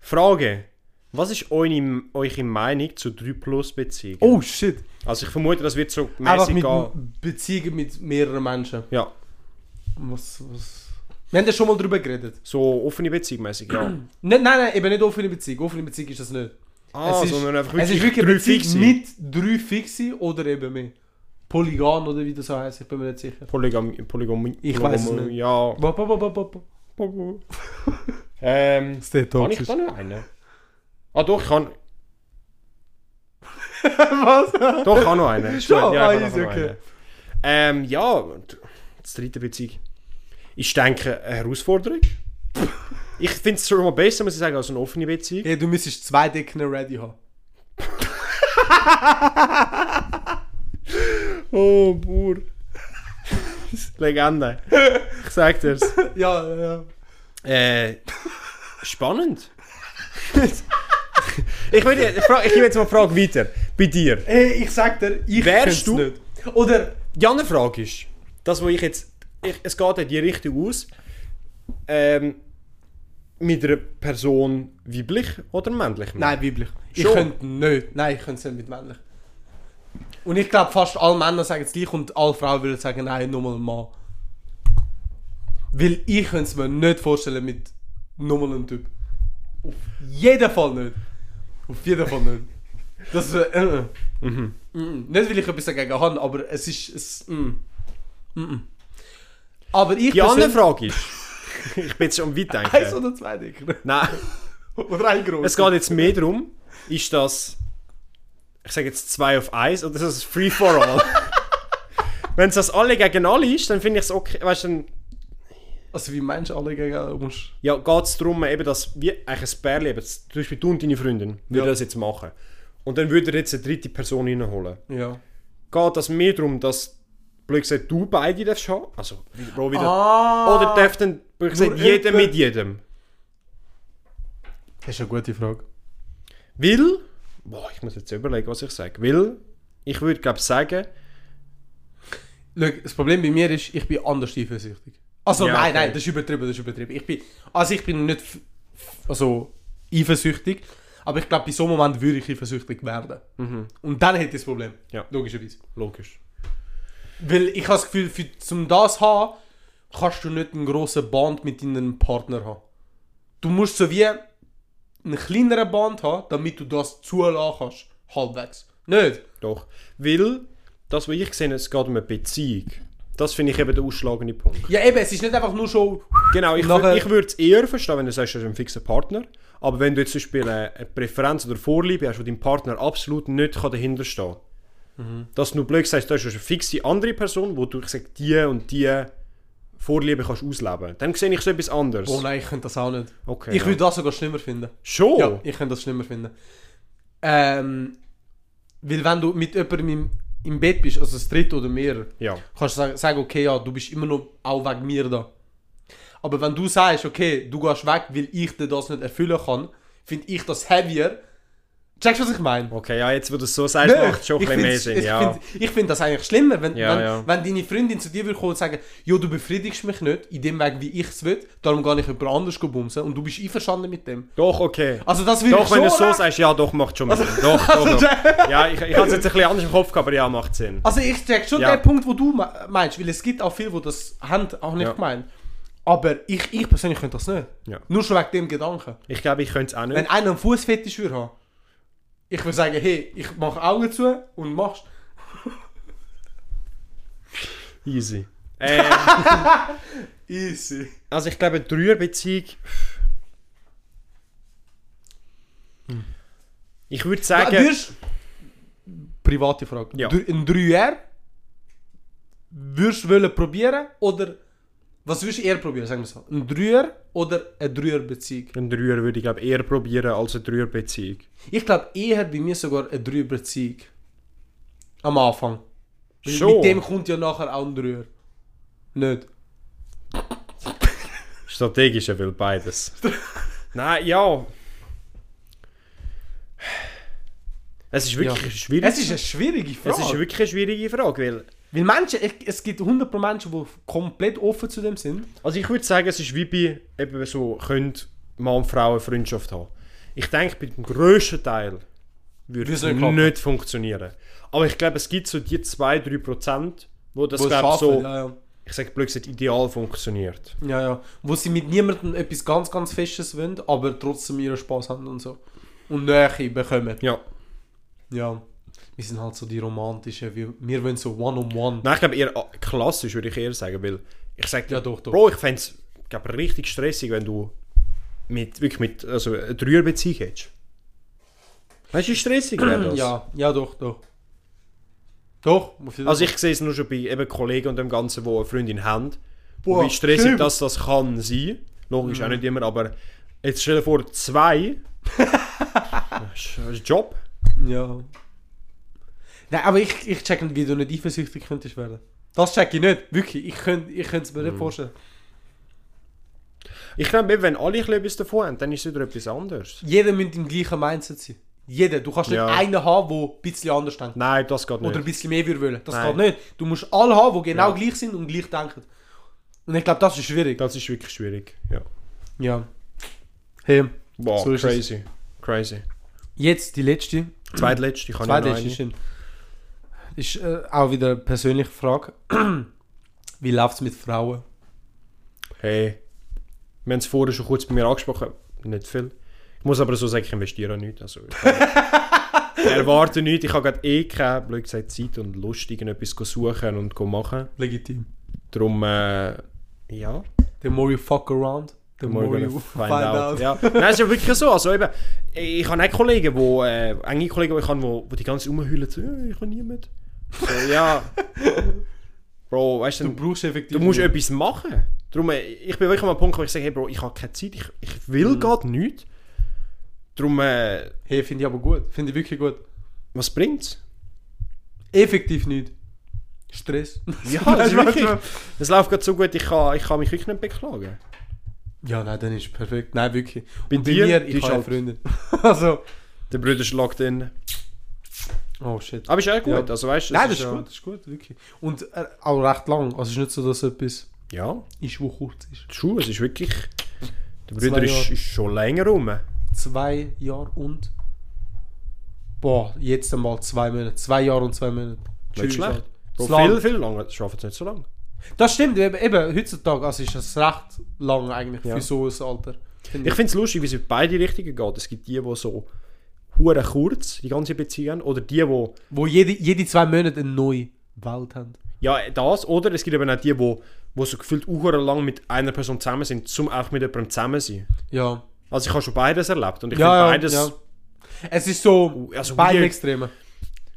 Frage. Was ist eure, eure Meinung zu 3 Plus Beziehungen? Oh shit! Also ich vermute, das wird so Einfach mäßig mit gehen. Beziehungen mit mehreren Menschen. Ja, Was, was? Wir haben ja schon mal drüber geredet. so offene Beziehung mäßig, ja. Nein, nein, nein, eben nicht offene Beziehung. Offene Beziehung ist das nicht. Ah, es ist, sondern einfach es wirklich, ist wirklich drei Beziehung Fixe. mit drei Fixi oder eben mehr. Polygon oder wie das so heißt, ich bin mir nicht sicher. Polygam, Polygam, Ich weiß es nicht. Ja. Bop, bop, bop, bop, bop. ähm, kann ich da noch einen? Ah doch, ich kann... Was? Doch, ich kann noch einen. Ist Schon? ja, Ah, easy, okay. einen. Ähm, ja, das dritte Beziehung. Ich denke, eine Herausforderung. Ich finde es schon mal besser, muss ich sagen, als eine offene Beziehung. Hey, du müsstest zwei Decken ready haben. Oh, Bur. Legende. Ich sag dir's. Ja, ja. Äh, spannend. ich will ich gebe jetzt mal die Frage weiter. Bei dir. Hey, ich sag dir, ich Wärst du- nicht. Oder, Die andere Frage ist, das, wo ich jetzt. Ich, es geht in die Richtung aus. Ähm, mit einer Person weiblich oder männlich? nein, weiblich. Ich Schon? könnte nicht. Nein, ich könnte es nicht mit männlich. Und ich glaube, fast alle Männer sagen es gleich und alle Frauen würden sagen, nein, nur mal ein Mann. Weil ich könnte es mir nicht vorstellen mit nur mal einem Typ. Auf jeden Fall nicht. Auf jeden Fall nicht. Das wär, äh, äh. Mhm. Nicht, weil ich etwas dagegen habe, aber es ist... Es, mm. Mm, mm. Aber ich Die andere Frage ist. ich bin jetzt schon weit Eins denken. oder zwei Dicker? Nein, Oder ein groß? es geht jetzt mehr darum, ist das. Ich sage jetzt 2 auf 1 oder ist das Free for all? Wenn es das alle gegen alle ist, dann finde ich es okay. Weißt du, dann Also wie meinst du alle gegen musst? ja, geht es darum, eben, dass wir eigentlich ein Pärchen, eben, zum Beispiel du und deine Freundin, würden Ja. das jetzt machen. Und dann würde er jetzt eine dritte Person reinholen. Ja. Geht das mehr darum, dass, blöd gesagt, du beide darfst haben? Also, Bro, wieder. Ah! Oder darf dann, blöd gesagt, jeder mit jedem? Das ist eine gute Frage. Will, boah, ich muss jetzt überlegen, was ich sage. Will, ich würde glaube sagen, Schau, das Problem bei mir ist, ich bin anders eifersüchtig. Also Ja, nein, okay. nein, das ist übertrieben, das ist übertrieben. Ich bin, also ich bin nicht also eifersüchtig, aber ich glaube, bei so einem Moment würde ich eifersüchtig werden. Und dann hätte ich das Problem. Ja. Logischerweise. logisch. Weil ich habe das Gefühl, für, zum das zu haben, kannst du nicht einen grossen Band mit deinem Partner haben. Du musst so wie einen kleineren Band haben, damit du das zulassen kannst. Halbwegs. Nicht? Doch. Weil, das, was ich sehe, es geht um eine Beziehung. Das finde ich eben der ausschlagende Punkt. Ja, eben, es ist nicht einfach nur schon. Genau, ich, Nachher- ich würde es eher verstehen, wenn du sagst, du hast einen fixen Partner. Aber wenn du jetzt zum Beispiel eine, Präferenz oder Vorliebe hast, wo dein Partner absolut nicht kann dahinter stehen kann, dass du blöd sagst, du hast eine fixe andere Person, wo du ich sag, die und die Vorliebe kannst ausleben dann sehe ich so etwas anderes. Oh nein, ich könnte das auch nicht. Okay, ich ja. würde das sogar schlimmer finden. Schon? Ja, ich könnte das schlimmer finden. Ähm, weil wenn du mit jemandem im, im Bett bist, also das dritte oder mehr, Ja. kannst du sagen, okay, ja, du bist immer noch auch wegen mir da. Aber wenn du sagst, okay, du gehst weg, weil ich dir das nicht erfüllen kann, finde ich das heavier. Checkst du, was ich meine? Okay, ja, jetzt wo du es so sagst, macht es schon ein ich bisschen mehr Sinn. ich Ja. find- Ich finde das eigentlich schlimmer, wenn, Ja, wenn, ja. wenn deine Freundin zu dir würde kommen und sagen, jo, du befriedigst mich nicht in dem Weg, wie ich es will, darum gehe ich jemand anders bumsen und du bist einverstanden mit dem. Doch, okay. Also das würde Doch, ich wenn du es so sagst, ja, doch, macht schon Sinn. Doch, doch, doch. Ja, ich, ich habe es jetzt ein bisschen anders im Kopf gehabt, aber ja, macht Sinn. Also ich check schon Ja. den Punkt, wo du me- meinst, weil es gibt auch viele, die das haben, auch nicht Ja. gemeint. Aber ich, ich persönlich könnte das nicht. Ja. Nur schon wegen dem Gedanken. Ich glaube, ich könnte es auch nicht. Wenn einer einen Fußfetisch würde haben, ich würde sagen, hey, ich mache Augen zu und machst. Easy. Äh, Easy. also ich glaube, eine Dreierbeziehung... Ich würde sagen... Würdest, private Frage. Ja. Ein Dreier würdest du wollen probieren oder was würdest du eher probieren, sagen wir so? Ein Dreier oder eine Dreierbeziehung? Ein Dreier würde ich glaube eher probieren als eine Dreierbeziehung. Ich glaube eher bei mir sogar eine Dreierbeziehung. Am Anfang. Schon? Mit dem kommt ja nachher auch ein Dreier. Nicht. Strategisch will beides. Nein, ja. Es ist wirklich Ja. schwierig. Es ist eine schwierige Frage. es ist wirklich eine schwierige Frage, weil Weil Menschen, ich- es gibt 100 pro Menschen, die komplett offen zu dem sind. Also ich würde sagen, es ist wie bei eben so, können Mann und Frau eine Freundschaft haben. Ich denke, bei dem grössten Teil würde es nicht nicht, funktionieren. Aber ich glaube, es gibt so die 2-3 Prozent, wo das Wo es glaub, schaffen, so, ja, ja. ich sage blöd gesagt, ideal funktioniert. Ja, ja. Wo sie mit niemandem etwas ganz, ganz Festes wollen, aber trotzdem ihren Spaß haben und so. Und Nähe bekommen. Ja. Ja. Wir sind halt so die romantischen, wir, wir wollen so One-on-One. Nein, ich glaube eher ah, klassisch, würde ich eher sagen, weil ich sage, Ja, doch, doch. Bro, ich fände es richtig stressig, wenn du mit, wirklich mit, also eine Dreierbeziehung hättest. Weißt du, wie stressig wäre das? Ja, ja, doch, doch. Doch, Also ich sehe es nur schon bei eben Kollegen und dem Ganzen, die eine Freundin haben. Boah, wie stressig schlimm. das, das kann sein. Logisch auch nicht immer, aber jetzt stell dir vor, zwei. das ist ein Job. Ja. Nein, aber ich, ich check nicht, wie du nicht eifersüchtig könntest werden. Das check ich nicht, wirklich. Ich könnte ich es mir Mhm. nicht vorstellen. Ich glaube, wenn alle etwas davon haben, dann ist es wieder etwas anderes. Jeder müsste im gleichen Mindset sein. Jeder. Du kannst nicht Ja. einen haben, der ein bisschen anders denkt. Nein, das geht nicht. Oder ein bisschen mehr würde wollen. Das Nein. geht nicht. Du musst alle haben, die genau Ja. gleich sind und gleich denken. Und ich glaube, das ist schwierig. Das ist wirklich schwierig. Ja. Ja. Hey, Wow, So ist es. crazy. Crazy. jetzt die letzte. Zweitletzte, ich kann ja noch Zweitletzte eine. Ist äh, auch wieder eine persönliche Frage. Wie läuft es mit Frauen? Hey, wir haben es vorher schon kurz bei mir angesprochen. Nicht viel. Ich muss aber so sagen, ich investiere nichts. Also, ich erwarte nichts. Ich habe gerade eh keine, blöd gesagt, Zeit und Lust, irgendetwas zu suchen und zu machen. Legitim. Darum, äh, ja. The more you fuck around, the more, Morgen you find, out. Ja. Nein, es ist ja wirklich so. Also eben, ich habe auch Kollegen, wo, äh, enge Kollegen, die ich habe, wo, wo die ganze Zeit rumheulen, so, «Ja, ich habe niemanden. So, ja. Bro, weißt du, brauchst effektiv. du musst nicht. etwas machen. Darum, äh, ich bin wirklich an einem Punkt, wo ich sage, hey Bro, ich habe keine Zeit, ich, ich will Mhm. gerade nichts. Darum, äh, Hey, finde ich aber gut. Finde ich wirklich gut. was bringt's? Effektiv nicht. Stress. Ja, es, ist wirklich, es läuft gerade so gut, ich kann, ich kann mich wirklich nicht beklagen. Ja, nein, dann ist perfekt. Nein, wirklich. Bei Und dir, mir, die ich habe halt- Freundin. also. Der Bruder schlägt in. Oh shit. Aber ist auch gut, Ja. also weißt du, Nein, es das ist ja- gut, das ist gut, wirklich. Und äh, auch recht lang. Also es ist nicht so, dass etwas Ja, ist, wo kurz ist. True, es ist wirklich. Der Bruder ist, ist schon länger rum. Zwei Jahre und. Boah, jetzt einmal zwei Monate. Zwei Jahre und zwei Monate. Nicht Tschüss, schlecht. Bro, Zu lang. viel, viel länger. Das schafft es nicht so lange. Das stimmt, eben, heutzutage also ist das recht lang eigentlich Ja. für so ein Alter. Finde Ich finde es lustig, wie es in beide Richtungen geht. Es gibt die, die so hure kurz die ganze Beziehung oder die, die Wo jede, jede zwei Monate eine neue Welt haben. Ja, das, oder es gibt eben auch die, die, die so gefühlt auch lang mit einer Person zusammen sind, zum auch mit jemandem zusammen sein. Ja. Also ich habe schon beides erlebt und ich ja, finde ja, beides, ja. Es ist so, Also beide. Extreme.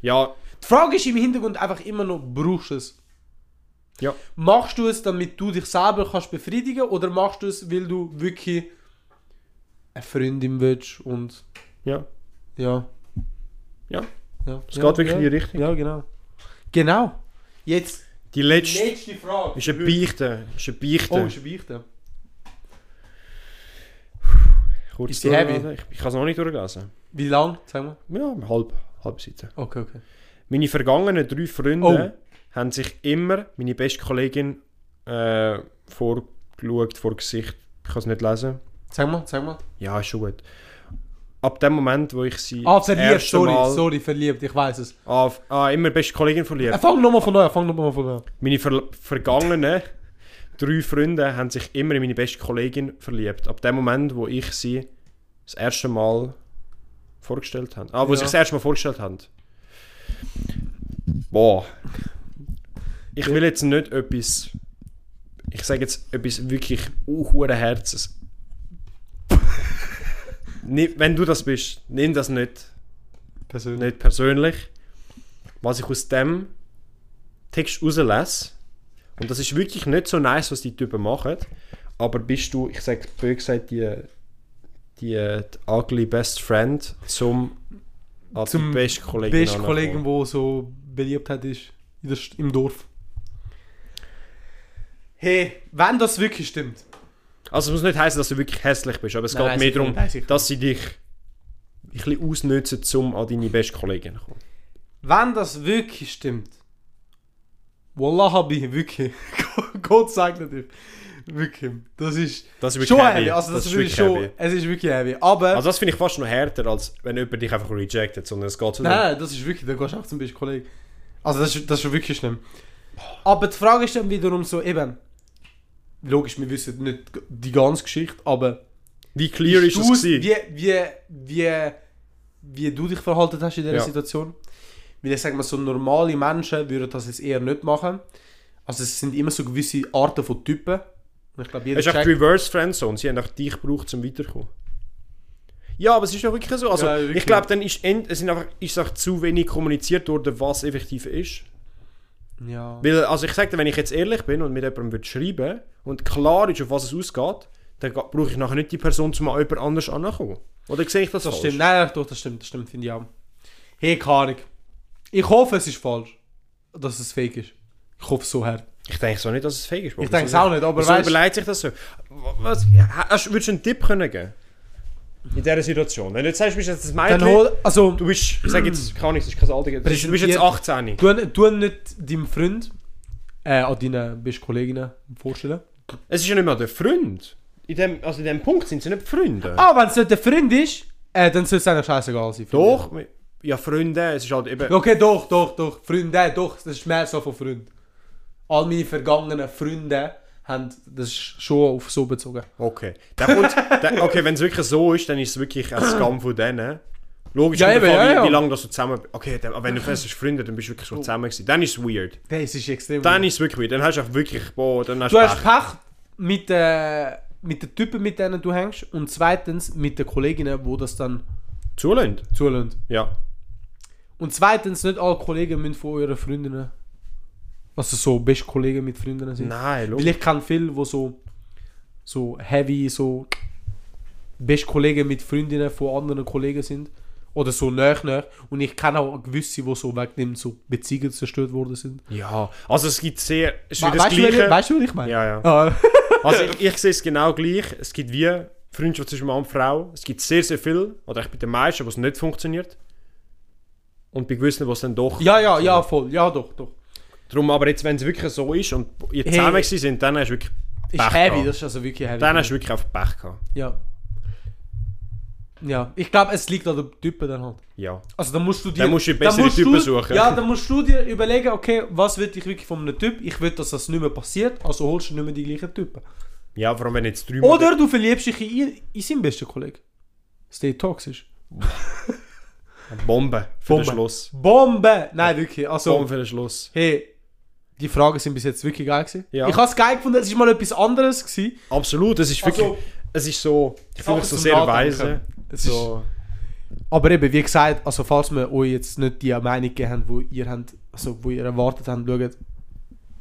ja, Die Frage ist im Hintergrund einfach immer noch, brauchst du es? ja, Machst du es, damit du dich selber kannst befriedigen oder machst du es, weil du wirklich eine Freundin willst und ja, ja. ja. ja Es ja, geht wirklich ja, in die Richtung. Ja, genau. Genau. Jetzt Die letzte letzte Frage. ist eine Beichte. Ist eine Beichte. Oh, ist eine Beichte. Kurz ist die heavy? durchlesen. Ich, ich habe es noch nicht durchgelesen. Wie lang? Sag mal. Ja, halb, halb Seite. Okay, okay. Meine vergangenen drei Freunde Oh. haben sich immer meine beste Kollegin äh, vorgeschaut, vor Gesicht. Ich kann es nicht lesen. Sag mal, sag mal. Ja, ist schon gut. Ab dem Moment, wo ich sie Ah, verliebt, sorry, Mal sorry, verliebt, ich weiß es. Ah, ah, immer beste Kollegin Äh, verliert. fang nochmal von neu, fang nochmal von neu. Meine ver vergangenen drei Freunde haben sich immer in meine beste Kollegin verliebt. Ab dem Moment, wo ich sie das erste Mal vorgestellt habe. Ah, wo Ja. sie sich das erste Mal vorgestellt haben. Boah. Ich will jetzt nicht etwas. Ich sage jetzt etwas wirklich uh, Herzens. Wenn du das bist, nimm das nicht Persönlich. nicht persönlich. Was ich aus dem Text rauslese, und das ist wirklich nicht so nice, was die Typen machen, aber bist du, ich sage böse gesagt, die, die, die ugly best friend zum, Zum beste Kollegin Beste Kollegen, wo so Beliebtheit ist in der, St- im Dorf. Hey, wenn das wirklich stimmt. Also es muss nicht heißen, dass du wirklich hässlich bist, aber es Nein, geht mehr darum, nicht, dass sie dich ein bisschen ausnutzen, um an deine beste Kollegin zu kommen. Wenn das wirklich stimmt. Wallah Habi, wirklich. Gott segne dich. Wirklich. Das ist Das ist wirklich schon heavy. heavy. Also das, Das ist wirklich schon, heavy. es ist wirklich heavy. Aber, Also das finde ich fast noch härter, als wenn jemand dich einfach rejectet, sondern es geht so nein, das ist wirklich, da gehst du auch zum besten Kollegen. Also das ist, das ist schon wirklich schlimm. Aber die Frage ist dann wiederum so, eben, logisch, wir wissen nicht die ganze Geschichte, aber Wie clear ist das gewesen? wie, wie, wie, wie du dich verhalten hast in dieser Ja. Situation. Weil ich sage mal, so normale Menschen würden das jetzt eher nicht machen. Also es sind immer so gewisse Arten von Typen. Und ich glaube, jeder Es ist die Reverse Friendzone. Sie haben auch dich gebraucht, zum Weiterkommen. Ja, aber es ist ja wirklich so. Also, Ja, wirklich. ich glaube, dann ist, end, es sind einfach, ist auch zu wenig kommuniziert worden, was effektiv ist. Ja. Weil, also ich sage dir, wenn ich jetzt ehrlich bin und mit jemandem würde schreiben und klar ist, auf was es ausgeht, dann brauche ich nachher nicht die Person, um an jemand anders anzukommen. Oder sehe ich das, Das falsch? stimmt. Nein, doch, das stimmt, das stimmt, finde ich auch. Hey, keine. Ich hoffe, es ist falsch. Dass es fake ist. Ich hoffe so hart. Ich denke so nicht, dass es fake ist. Ich denke es auch nicht, aber Wieso weißt überlegt sich das so? Was, hast, würdest du einen Tipp können geben? In dieser Situation? Wenn du jetzt sagst, du bist jetzt ein Mädchen, hol, also, du bist, ich sag jetzt, keine Ahnung, das ist kein Alter, du bist du bist jetzt Präsentiert- 18. tu, tu nicht deinem Freund äh, an deinen besten Kolleginnen vorstellen. Es ist ja nicht mehr der Freund. In dem, also in dem Punkt sind sie nicht Freunde. Ah, wenn es nicht der Freund ist, äh, dann soll es eigentlich scheißegal sein. Doch, ja Freunde, es ist halt eben... Okay, doch, doch, doch. Freunde, doch. Das ist mehr so von Freund. All meine vergangenen Freunde haben das schon auf so bezogen. Okay. Der kommt, der, okay, wenn es wirklich so ist, dann ist es wirklich ein Scam von denen. Logisch, Ja, eben, davon, ja, wie, ja. wie lange das so zusammen... Okay, dann, aber wenn du fest bist Freunde, dann bist du wirklich so zusammen gewesen. Dann ist es weird. Das ist extrem. Dann ist es wirklich weird. Dann hast du auch wirklich... Boah, dann hast du du hast Pech. Pech mit, äh, mit den Typen, mit denen du hängst. Und zweitens mit den Kolleginnen, die das dann Zulässt. zulassen. Ja. Und zweitens, nicht alle Kollegen müssen von euren Freundinnen. Also so beste Kollegen mit Freundinnen sind. Nein, Weil logisch. ich kenne viele, die so, so heavy, so beste Kollegen mit Freundinnen von anderen Kollegen sind. Oder so nah, nah. Und ich kenne auch gewisse, die so wegen dem so Beziehungen zerstört worden sind. Ja, also es gibt sehr... Es We weißt, du, was- weißt du, was ich meine? Ja, ja. Ah, Also ich, ich sehe es genau gleich. Es gibt wie Freundschaft zwischen Mann und Frau. Es gibt sehr, sehr viel, oder echt bei den meisten, wo es nicht funktioniert. Und bei gewissen, wo es dann doch... ja, ja, ja, voll. Ja, doch, doch. Darum, aber jetzt, wenn es wirklich so ist und ihr Hey. zusammen hey. sind, dann hast du wirklich Ist Pech heavy, gehabt. das ist also wirklich heavy. Dann hast du wirklich auf Pech gehabt. Ja. Ja, ich glaube, es liegt an den Typen dann halt. Ja. Also dann musst du dir... Dann musst du bessere musst Typen du, suchen. Ja, dann musst du dir überlegen, okay, was will ich wirklich von einem Typ? Ich will, dass das nicht mehr passiert, also holst du nicht mehr die gleichen Typen. Ja, vor allem wenn jetzt drei Oder du verliebst dich in, in seinen besten Kollegen. Stay toxisch. Bombe für Bombe. den Schluss. Bombe! Nein, wirklich. Also, Bombe für den Schluss. hey, die Fragen sind bis jetzt wirklich geil gewesen. Ja. Ich habe es geil gefunden, es war mal etwas anderes gewesen. Absolut, es ist wirklich. Also, es ist so. Ich fühle mich so sehr Nachdenken. weise. Es So. Aber eben, wie gesagt, also falls wir euch jetzt nicht die Meinung gegeben haben, wo ihr, habt, also, wo ihr erwartet habt, schaut,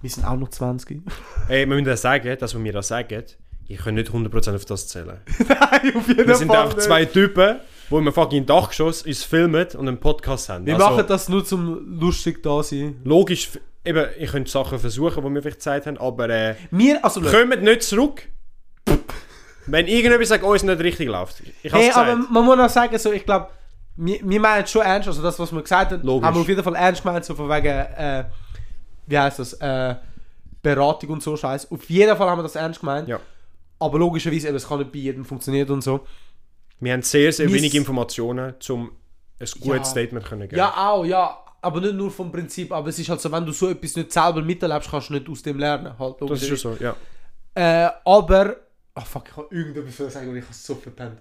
wir sind auch noch 20. Ey, wir müssen das sagen, dass wir mir das sagen. Ich kann nicht 100% auf das zählen. Nein, auf jeden Wir sind Fall einfach nicht. zwei Typen, die im fucking Dachgeschoss uns filmen und einen Podcast haben. Wir Also, machen das nur zum lustig da sein. Logisch, eben, ich könnte Sachen versuchen, die wir vielleicht Zeit haben, aber äh, Wir, also kommt nicht zurück. Wenn irgendetwas sagt, uns nicht richtig läuft. Ich hey, gesagt. aber man muss auch sagen, so, ich glaube, wir, wir meinen es schon ernst, also das, was wir gesagt haben, Logisch. haben wir auf jeden Fall ernst gemeint, so von wegen, äh, wie heißt das, äh, Beratung und so Scheiß. Auf jeden Fall haben wir das ernst gemeint. Ja. Aber logischerweise, eben, es kann nicht bei jedem funktionieren und so. wir haben sehr, sehr Wir wenig Informationen, um ein gutes Ja. Statement zu geben. Ja, auch, ja. Aber nicht nur vom Prinzip, aber es ist halt so, wenn du so etwas nicht selber miterlebst, kannst du nicht aus dem lernen. Halt, das ist schon so, ja. Äh, aber. Ach fuck, ich habe irgendetwas sagen und ich habe es so verpennt.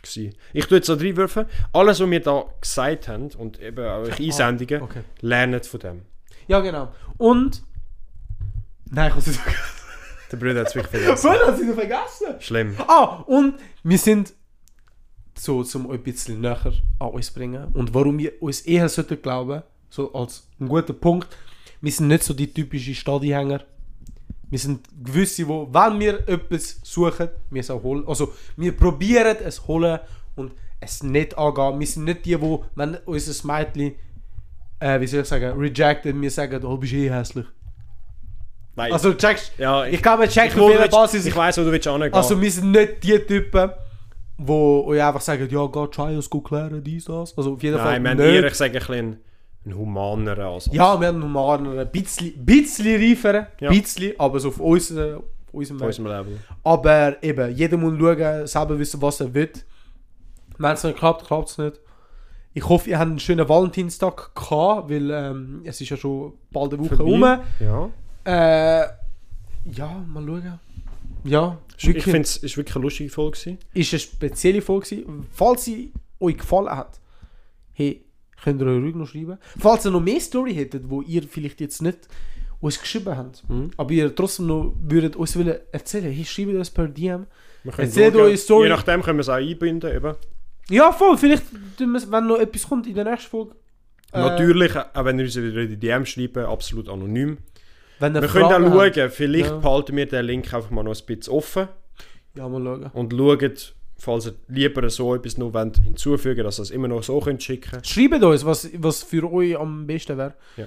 gewesen. Ich tue jetzt so reinwerfen. Alles, was wir da gesagt haben und eben auch eure Einsendungen, okay. lernt von dem. Ja, genau. Und. Nein, ich habe es nicht vergessen. Der Bruder hat es wirklich vergessen. Hast du noch vergessen? Schlimm. Ah, und wir sind. So, zum euch ein bisschen näher an uns bringen. Und warum wir uns eher sollten glauben, so als ein guter Punkt, wir sind nicht so die typischen Stadihänger. Wir sind gewisse, wo, wenn wir etwas suchen, wir es auch holen. Also, wir probieren es holen und es nicht angehen. Wir sind nicht die, wo, wenn unser Mädchen, äh, wie soll ich sagen, rejected, wir sagen, oh, du bist eh hässlich. Nein. Also, checkst ja, ich kann mir checken, ich, auf welcher Basis ich weiss, wo du willst angehen. Also wir sind nicht die Typen, wo euch einfach sagen, ja, geh Trials, go klären, dies, das. Also auf jeden Fall Nein, wir haben nicht. eher, ich sage, ein bisschen einen humaneren Ansatz. Ja, wir haben normal ein bisschen, bisschen reiferen, Ja. bisschen, aber so auf unserem, auf unserem unserem Level. Aber eben, jeder muss schauen, selber wissen, was er will. Wenn es nicht klappt, klappt es nicht. Ich hoffe, ihr habt einen schönen Valentinstag gehabt, weil ähm, es ist ja schon bald eine Woche Vorbei. rum. Ja. Äh, ja, mal schauen. Ja, Ich finde es ist wirklich eine lustige Folge. Gewesen. ist eine spezielle Folge gewesen. Falls sie euch gefallen hat, hey, könnt ihr euch ruhig noch schreiben. Falls ihr noch mehr Story hättet, wo ihr vielleicht jetzt nicht uns geschrieben habt, Mhm. aber ihr trotzdem noch würdet uns wollen erzählen, hey, schreibt uns per DM. Können Erzählt eure Story. Je nachdem können wir es auch einbinden. Eben. Ja, voll, vielleicht, wenn noch etwas kommt in der nächsten Folge. äh, Natürlich, auch wenn ihr uns wieder in die DM schreiben, absolut anonym. Wenn Wir können Fragen auch habt. schauen, vielleicht Ja. behalten wir den Link einfach mal noch ein bisschen offen Ja, mal schauen. und schauen, falls ihr lieber so etwas noch wollt, hinzufügen dass ihr es immer noch so könnt schicken Schreibt uns, was, was für euch am besten wäre. Ja.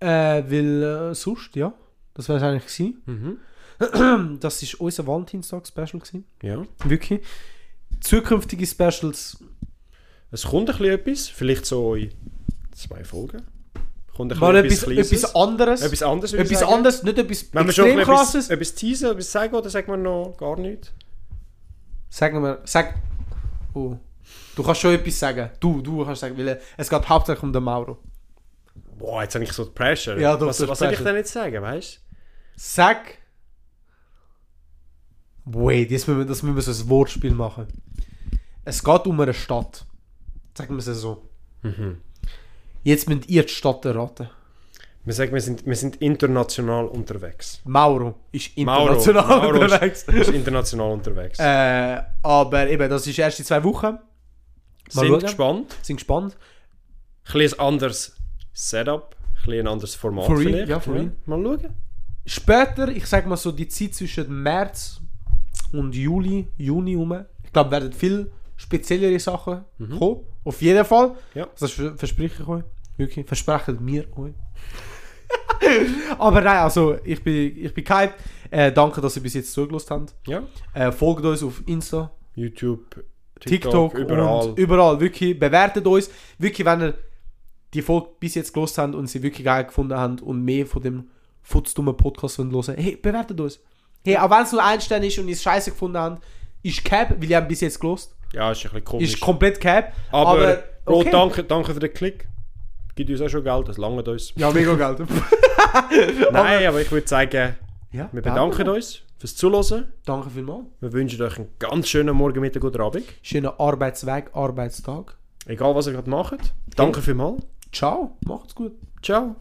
Äh, weil äh, sonst, ja, das wäre es eigentlich gewesen. Mhm. Das ist unser Valentinstag-Special. Ja. Wirklich. Zukünftige Specials. Es kommt ein bisschen etwas, vielleicht so in zwei Folgen. Kommt ein Mal etwas, Kleines. etwas anderes. Etwas anderes, Etwas anderes, nicht etwas Wenn extrem bisschen etwas, krasses. etwas teasen, etwas sagen, oder sagen wir noch gar nichts? Sagen wir, sag. Oh. Du kannst schon etwas sagen. Du, du kannst sagen, weil es geht hauptsächlich um den Mauro. Boah, jetzt habe ich so die Pressure. Ja, doch, was was soll ich denn jetzt sagen, weißt du? Sag. Wait, jetzt müssen wir, das müssen wir so ein Wortspiel machen. Es geht um eine Stadt. Sagen wir es so. Mhm. Jetzt müsst ihr die Stadt erraten. Wir sagen, wir sind, wir sind international unterwegs. Mauro ist Mauro, international Mauro ist- unterwegs. Ist international unterwegs. Äh, aber eben, das ist erst in zwei Wochen. mal sind schauen. gespannt. Sind gespannt. Ein bisschen anderes Setup, ein ein anderes Format For vielleicht. ja, for real. Mal schauen. Später, ich sag mal so, die Zeit zwischen März und Juli, Juni rum, ich glaube, werden viel speziellere Sachen kommen. Auf jeden Fall. Mhm. Ja. Das vers- verspreche ich euch. Wirklich. Versprechen wir euch. Aber nein, also ich bin, ich bin gehypt. Äh, danke, dass ihr bis jetzt zugelassen habt. Ja. Äh, folgt uns auf Insta, YouTube, TikTok, TikTok, überall. Und überall. Wirklich, bewertet uns. Wirklich, wenn ihr die Folge bis jetzt gelost habt und sie wirklich geil gefunden habt und mehr von dem futzdummen Podcast wollt hören, hey, bewertet uns. Hey, auch wenn es nur ein Stern ist und ihr es scheiße gefunden habt, ist Cap, weil ihr habt bis jetzt gelost. Ja, ist ein bisschen komisch. Ist komplett Cap. aber, aber Bro, okay. danke, danke für den Klick. Gibt uns auch schon Geld, das langt uns. Ja, mega Geld. Nein, aber ich würde sagen, Ja, Wir bedanken uns fürs Zuhören. Danke vielmals. Wir wünschen euch einen ganz schönen Morgen, Mittag oder Abend. Schönen Arbeitsweg, Arbeitstag. Egal, was ihr gerade macht. Danke vielmals. Ciao, macht's gut. Ciao.